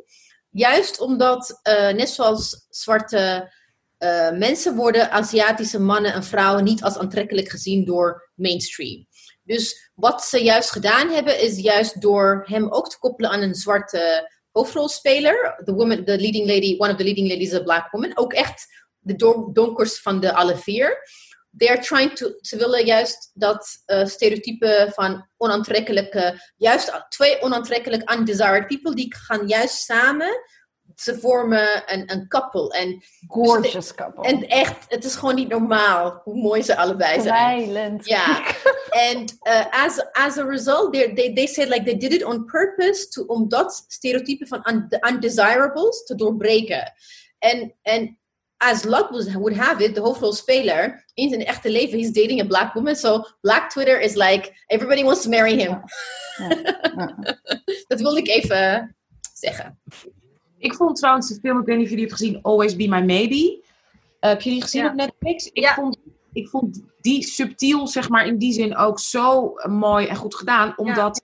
juist omdat, uh, net zoals zwarte uh, mensen worden Aziatische mannen en vrouwen niet als aantrekkelijk gezien door mainstream. Dus wat ze juist gedaan hebben, is juist door hem ook te koppelen aan een zwarte hoofdrolspeler. The woman, the leading lady, one of the leading ladies is a black woman. Ook echt de donkers van de alle vier. They are trying to, ze willen juist dat uh, stereotype van onaantrekkelijke, juist twee onaantrekkelijk undesired people, die gaan juist samen ze vormen een, een couple. En, Gorgeous couple. En echt, het is gewoon niet normaal hoe mooi ze allebei zijn. Ja. *laughs* and uh, as, as a result, they, they, they said like they did it on purpose to, om dat stereotype van un, undesirables te doorbreken. En, en as luck would have it, de hoofdrolspeler in zijn echte leven, he's dating a black woman. So black Twitter is like, everybody wants to marry him. Ja. Ja. *laughs* dat wilde ik even zeggen. Ik vond trouwens de film, ik weet niet of jullie het gezien, Always Be My Maybe. Uh, heb je die gezien op Netflix? Ik, vond, ik vond die subtiel, zeg maar, in die zin ook zo mooi en goed gedaan. Omdat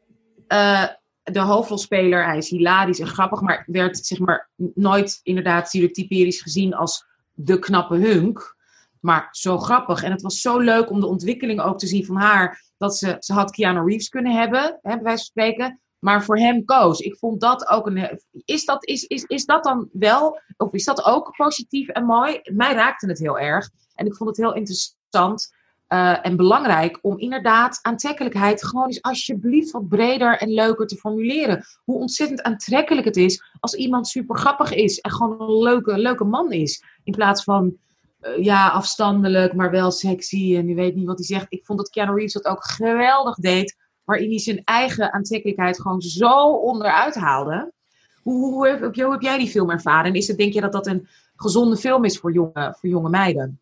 uh, de hoofdrolspeler, hij is hilarisch en grappig, maar werd zeg maar nooit inderdaad stereotyperisch gezien als de knappe hunk. Maar zo grappig. En het was zo leuk om de ontwikkeling ook te zien van haar. Dat ze, ze had Keanu Reeves kunnen hebben, hè, bij wijze van spreken maar voor hem koos. Ik vond dat ook een. Is dat, is, is, is dat dan wel, of is dat ook positief en mooi? Mij raakte het heel erg. En ik vond het heel interessant uh, en belangrijk om inderdaad aantrekkelijkheid gewoon eens alsjeblieft wat breder en leuker te formuleren. Hoe ontzettend aantrekkelijk het is als iemand super grappig is en gewoon een leuke, leuke man is. In plaats van. Uh, ja, afstandelijk, maar wel sexy en je weet niet wat hij zegt. Ik vond dat Keanu Reeves dat ook geweldig deed waarin hij zijn eigen aantrekkelijkheid gewoon zo onderuit haalde. Hoe, hoe, heb, hoe heb jij die film ervaren? En is het, denk je dat dat een gezonde film is voor jonge, voor jonge meiden?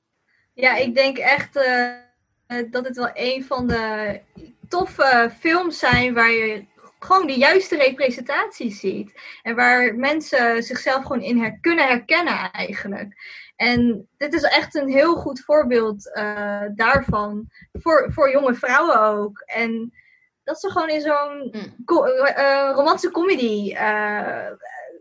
Ja, ik denk echt uh, dat het wel een van de toffe films zijn waar je gewoon de juiste representatie ziet. En waar mensen zichzelf gewoon in her kunnen herkennen eigenlijk. En dit is echt een heel goed voorbeeld uh, daarvan. Voor, voor jonge vrouwen ook. En dat ze gewoon in zo'n mm. uh, romantische comedy uh,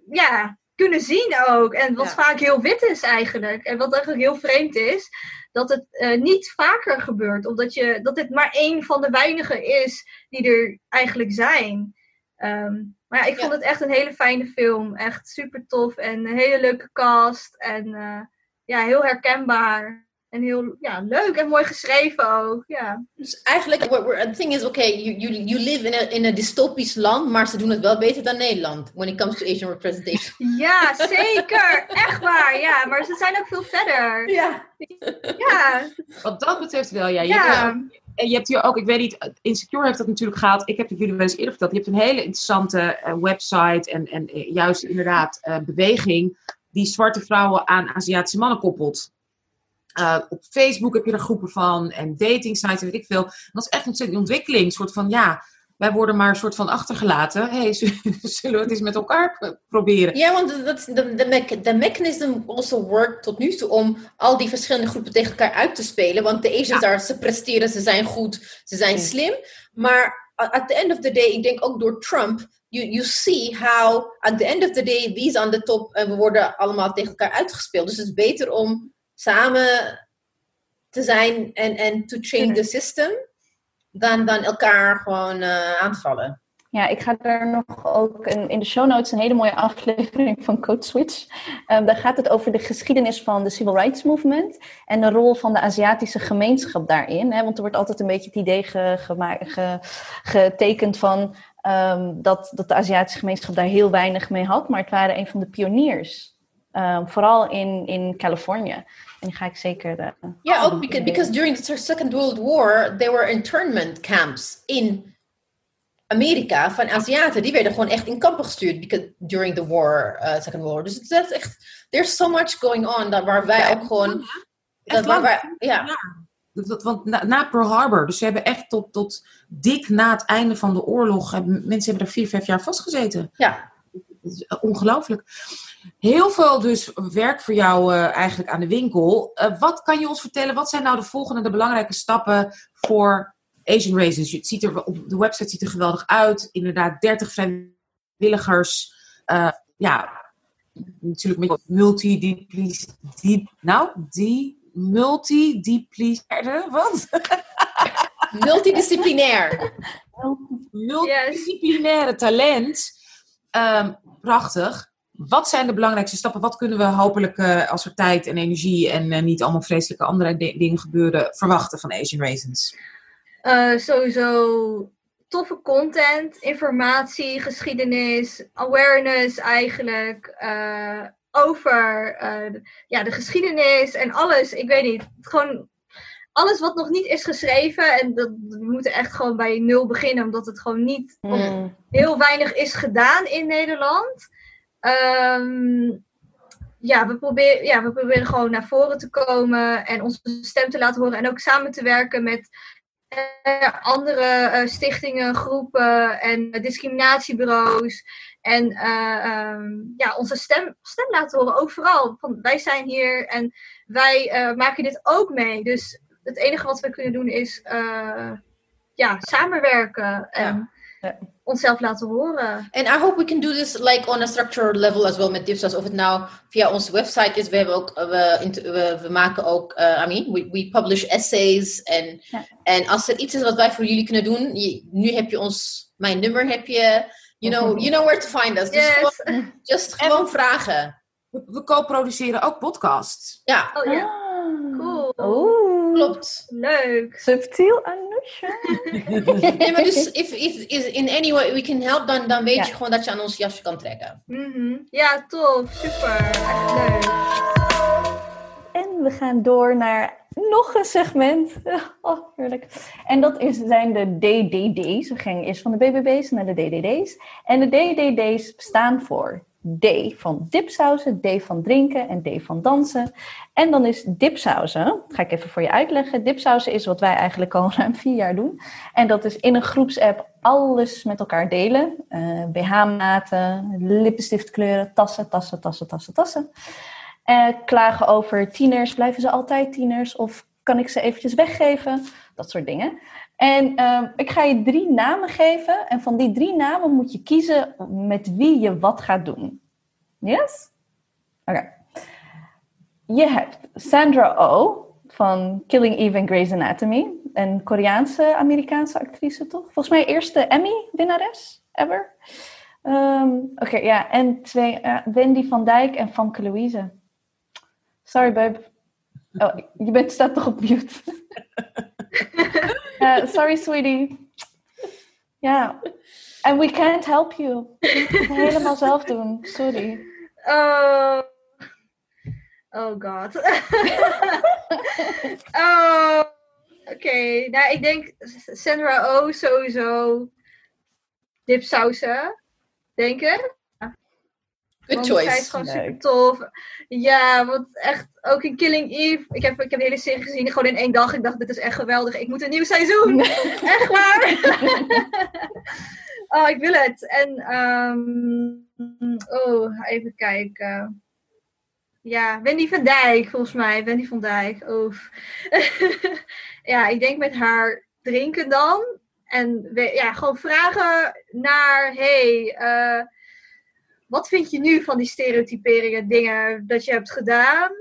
ja, kunnen zien ook. En wat vaak heel wit is eigenlijk. En wat eigenlijk heel vreemd is. Dat het uh, niet vaker gebeurt. Omdat je, dat dit maar één van de weinigen is die er eigenlijk zijn. Ehm, maar ja, ik vond Ja. het echt een hele fijne film. Echt super tof en een hele leuke cast. En eh, ja, heel herkenbaar. En heel ja, leuk en mooi geschreven ook. Ja, Dus eigenlijk, the thing is, okay, you, you, you live in a, in a dystopisch land, maar ze doen het wel beter dan Nederland when it comes to Asian representation. *laughs* ja zeker. echt waar. Ja, maar ze zijn ook veel verder. Ja. Ja, Wat dat betreft wel, ja. Je ja. En je hebt hier ook, ik weet niet, Insecure heeft dat natuurlijk gehad. Ik heb het jullie wel eens eerder verteld. Je hebt een hele interessante eh, website en, en eh, juist inderdaad eh, beweging die zwarte vrouwen aan Aziatische mannen koppelt. Eh, op Facebook heb je er groepen van en dating sites en weet ik veel. En dat is echt ontzettend ontwikkeling. Een soort van, ja, wij worden maar een soort van achtergelaten. hey, *laughs* zullen we het eens met elkaar proberen? Ja, want dat, de, de, mech- de mechanism also workt tot nu toe om al die verschillende groepen tegen elkaar uit te spelen. Want de Asians daar, ze presteren, ze zijn goed, ze zijn slim. Maar at the end of the day, ik denk ook door Trump, you, you see how at the end of the day, wie is aan de top en we worden allemaal tegen elkaar uitgespeeld. Dus het is beter om samen te zijn en, en to change the system, dan, dan elkaar gewoon eh, aan te vallen. Ja, ik ga daar nog ook een, in de show notes een hele mooie aflevering van Code Switch. Ehm, daar gaat het over de geschiedenis van de Civil Rights Movement en de rol van de Aziatische gemeenschap daarin. Hè? Want er wordt altijd een beetje het idee ge- getekend van ehm, dat, dat de Aziatische gemeenschap daar heel weinig mee had, maar het waren een van de pioniers. Ehm, vooral in, in Californië. En die ga ik zeker. eh, Ja, ook because, during the Second World War, there were internment camps in Amerika van Aziaten. Die werden gewoon echt in kampen gestuurd because, during the war, uh, Second World War. Dus het is echt- there's so much going on, dat waar wij ook gewoon, dat Echt waar lang. wij, ja, Dat- dat- want na, na Pearl Harbor, dus ze hebben echt tot, tot dik na het einde van de oorlog, hebben, mensen hebben er vier, vijf jaar vastgezeten. ja. Eh, ongelooflijk. Heel veel dus werk voor jou eh, eigenlijk aan de winkel. Eh, wat kan je ons vertellen? Wat zijn nou de volgende, de belangrijke stappen voor Asian Raisins? Het ziet er, op de website ziet er geweldig uit. Inderdaad, 30 vrijwilligers. Eh, ja, natuurlijk met multidisciplinair. Die, nou, die multidisciplinaire, wat? *laughs* multidisciplinair. multidisciplinaire talent. Ehm, prachtig. Wat zijn de belangrijkste stappen? Wat kunnen we hopelijk, eh, als er tijd en energie en eh, niet allemaal vreselijke andere di- dingen gebeuren, verwachten van Asian Raisins? Eh, sowieso toffe content, informatie, geschiedenis, awareness eigenlijk. eh, over eh, de- ja, de geschiedenis en alles. Ik weet niet. Gewoon alles wat nog niet is geschreven. En dat, we moeten echt gewoon bij nul beginnen. Omdat het gewoon niet mm, heel weinig is gedaan in Nederland. Ehm, ja, we proberen, ja, we proberen gewoon naar voren te komen en onze stem te laten horen. En ook samen te werken met eh, andere eh, stichtingen, groepen en discriminatiebureaus. En ehm, ja, onze stem, stem laten horen overal. Van, wij zijn hier en wij maken dit ook mee. Dus het enige wat we kunnen doen is ja, samenwerken. En Ja. Onszelf laten horen. And I hope we can do this like on a structural level as well met Dipsas. Of het nou via onze website is. We, hebben ook, uh, we, we, we maken ook, uh, I mean, we, we publish essays. En, Ja. en als er iets is wat wij voor jullie kunnen doen. Je, nu heb je ons, mijn nummer heb je. You know, you know where to find us. Dus gewoon, just gewoon vragen. We, we co-produceren ook podcasts. Ja, Oh ja, Ah. Cool. Oeh. Klopt. leuk. Subtiel, Anousha. *laughs* Nee, maar dus if, if, if in any way we can help, dan, dan weet Ja. je gewoon dat je aan ons jasje kan trekken. Mhm. Ja, tof. Super. Echt leuk. En we gaan door naar nog een segment. *laughs* Oh, heerlijk. En dat is, zijn de DDD's. We gingen eerst van de BBB's naar de DDD's. En de DDD's staan voor D van dipsausen, D van drinken en D van dansen. En dan is dipsausen, dat ga ik even voor je uitleggen. Dipsausen is wat wij eigenlijk al *laughs* ruim vier jaar doen. En dat is in een groepsapp alles met elkaar delen. Eh, BH-maten, lippenstiftkleuren, tassen, tassen, tassen, tassen, tassen. Eh, klagen over tieners, blijven ze altijd tieners? Of kan ik ze eventjes weggeven? Dat soort dingen. En ehm, ik ga je drie namen geven. En van die drie namen moet je kiezen met wie je wat gaat doen. Yes? Oké. Je hebt Sandra Oh van Killing Eve en Grey's Anatomy. Een Koreaanse-Amerikaanse actrice, toch? Volgens mij eerste Emmy-winnares. ever. Ehm, Oké, ja. En twee, eh, Wendy van Dijk en Famke Louise. Sorry, babe. Oh, je bent, staat toch op mute? *laughs* Eh, sorry, sweetie. Ja. And we can't help you. Moet het helemaal zelf doen. Sorry. Oh. Oh god. *laughs* oh. Oké, nou ik denk Sandra O sowieso. Dipsausen, denk ik. Good Want Zij is choice. gewoon Leuk. super tof. Ja, want echt ook in Killing Eve. Ik heb, ik heb de hele serie gezien, gewoon in één dag. Ik dacht, dit is echt geweldig. Ik moet een nieuw seizoen. *laughs* echt waar. *laughs* oh, ik wil het. En, ehm, oh, even kijken. Ja, Wendy van Dijk, volgens mij. Wendy van Dijk. Oef. *laughs* ja, ik denk met haar drinken dan. En we- ja, gewoon vragen naar, hey, eh, wat vind je nu van die stereotyperingen, dingen dat je hebt gedaan?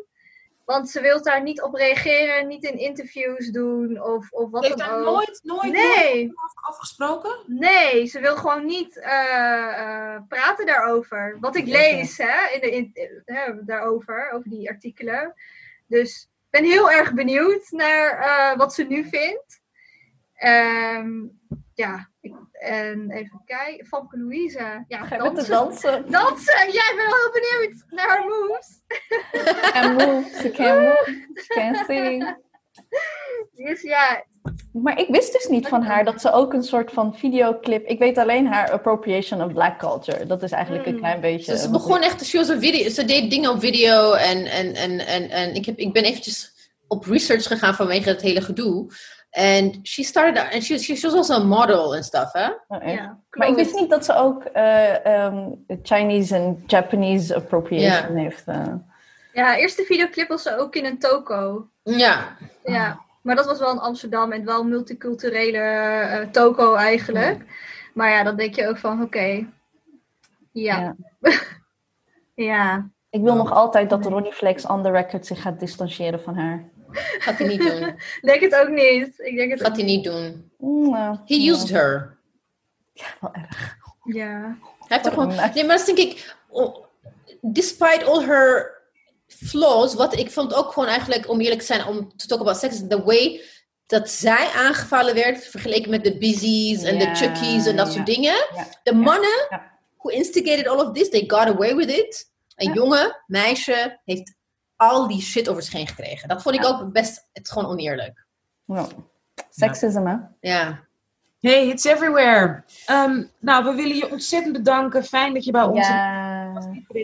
Want ze wil daar niet op reageren, niet in interviews doen of, of wat Heeft dan daar ook. nooit, nooit, nooit Nee, over afgesproken? nee, ze wil gewoon niet eh, eh, praten daarover. Wat ik lees hè, in de, in, daarover, over die artikelen. Dus ik ben heel erg benieuwd naar eh, wat ze nu vindt. Ehm, ja, ik, en even kijken. Famke Louise. Ja, Ga dansen. dansen? *laughs* Dansen! Ja, ik ben wel heel benieuwd naar haar moves. Can move, ze can *laughs* move, ze can sing. Dus ja, Maar ik wist dus niet van haar dat ze ook een soort van videoclip... Ik weet alleen haar appropriation of black culture. Dat is eigenlijk een Mm. klein beetje... Ze, ze begon ik- echt, she was a video, ze deed dingen op video en, en, en, en, en ik, heb, ik ben eventjes op research gegaan vanwege het hele gedoe. En she started, and she, she, she was also a model and stuff, hè? Oh, ja Maar ik wist niet dat ze ook eh, ehm, Chinese en Japanese appropriation heeft. eh. Ja, eerste videoclip was ze ook in een toko. Ja. Ja, maar dat was wel in Amsterdam en wel multiculturele eh, toko eigenlijk. Maar ja, dan denk je ook van, oké. Ja. Ja. *laughs* Ik wil nog altijd dat Ronnie Flex on the record zich gaat distancieren van haar. Gaat hij niet doen. *laughs* Denk het ook niet. Ik denk het Gaat hij niet doen. Mm, nou, He ja, used her. wel erg. Ja. Hij heeft er gewoon... Nee, maar dat denk ik... oh, despite all her flaws, wat ik vond ook gewoon eigenlijk, om eerlijk te zijn, om te talk about sex, the way dat zij aangevallen werd, vergeleken met de Busy's en de Ja, Chuckies en dat ja. soort dingen. Ja, De mannen ja. who instigated all of this, they got away with it. Een Ja. jonge meisje heeft al die shit over zich heen gekregen. Dat vond ik Ja. ook best, het is gewoon oneerlijk. Ja. Seksisme, hè? Ja. Hey, it's everywhere. Ehm, nou, we willen je ontzettend bedanken. Fijn dat je bij ons Ja.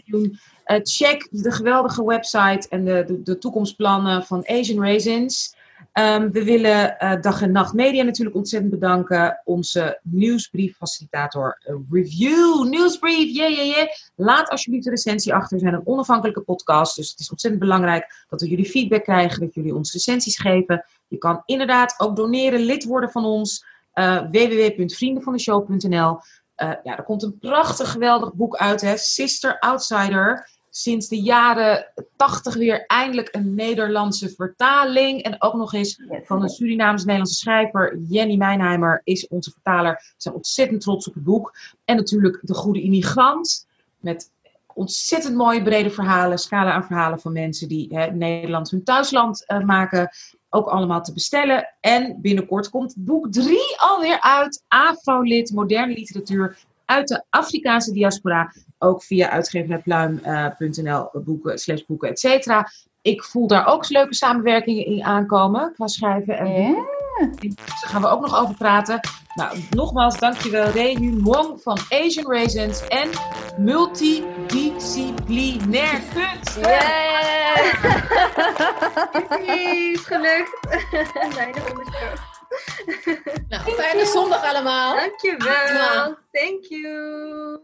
doen. Eh, check de geweldige website en de, de, de toekomstplannen van Asian Raisins. Ehm, we willen eh, Dag en Nacht Media natuurlijk ontzettend bedanken. Onze nieuwsbrieffacilitator eh, Review. Nieuwsbrief, yeah, yeah, yeah. Laat alsjeblieft een recensie achter. We zijn een onafhankelijke podcast. Dus het is ontzettend belangrijk dat we jullie feedback krijgen. Dat jullie ons recensies geven. Je kan inderdaad ook doneren, lid worden van ons. eh www.vriendenvandeshow.nl ja, er komt een prachtig, geweldig boek uit, hè? Sister Outsider. Sinds de jaren 80 weer eindelijk een Nederlandse vertaling. En ook nog eens van een Surinaams-Nederlandse schrijver. Jenny Mijnheimer is onze vertaler. We zijn ontzettend trots op het boek. En natuurlijk De Goede Immigrant. Met ontzettend mooie brede verhalen. Scala aan verhalen van mensen die hè, Nederland hun thuisland eh, maken. Ook allemaal te bestellen. En binnenkort komt boek 3 alweer uit. Afro-lid, moderne literatuur uit de Afrikaanse diaspora. Ook via uitgeverijpluim.nl boeken, slash boeken, et cetera. Ik voel daar ook leuke samenwerkingen in aankomen. Qua schrijven en. Ja. Daar gaan we ook nog over praten. Nou, nogmaals, dankjewel Rehu Wong van Asian Raisins en multidisciplinair kunst. Yeah! *laughs* Is gelukt. *laughs* onderstroom. Nou, fijne zondag allemaal. Dankjewel. Thank you.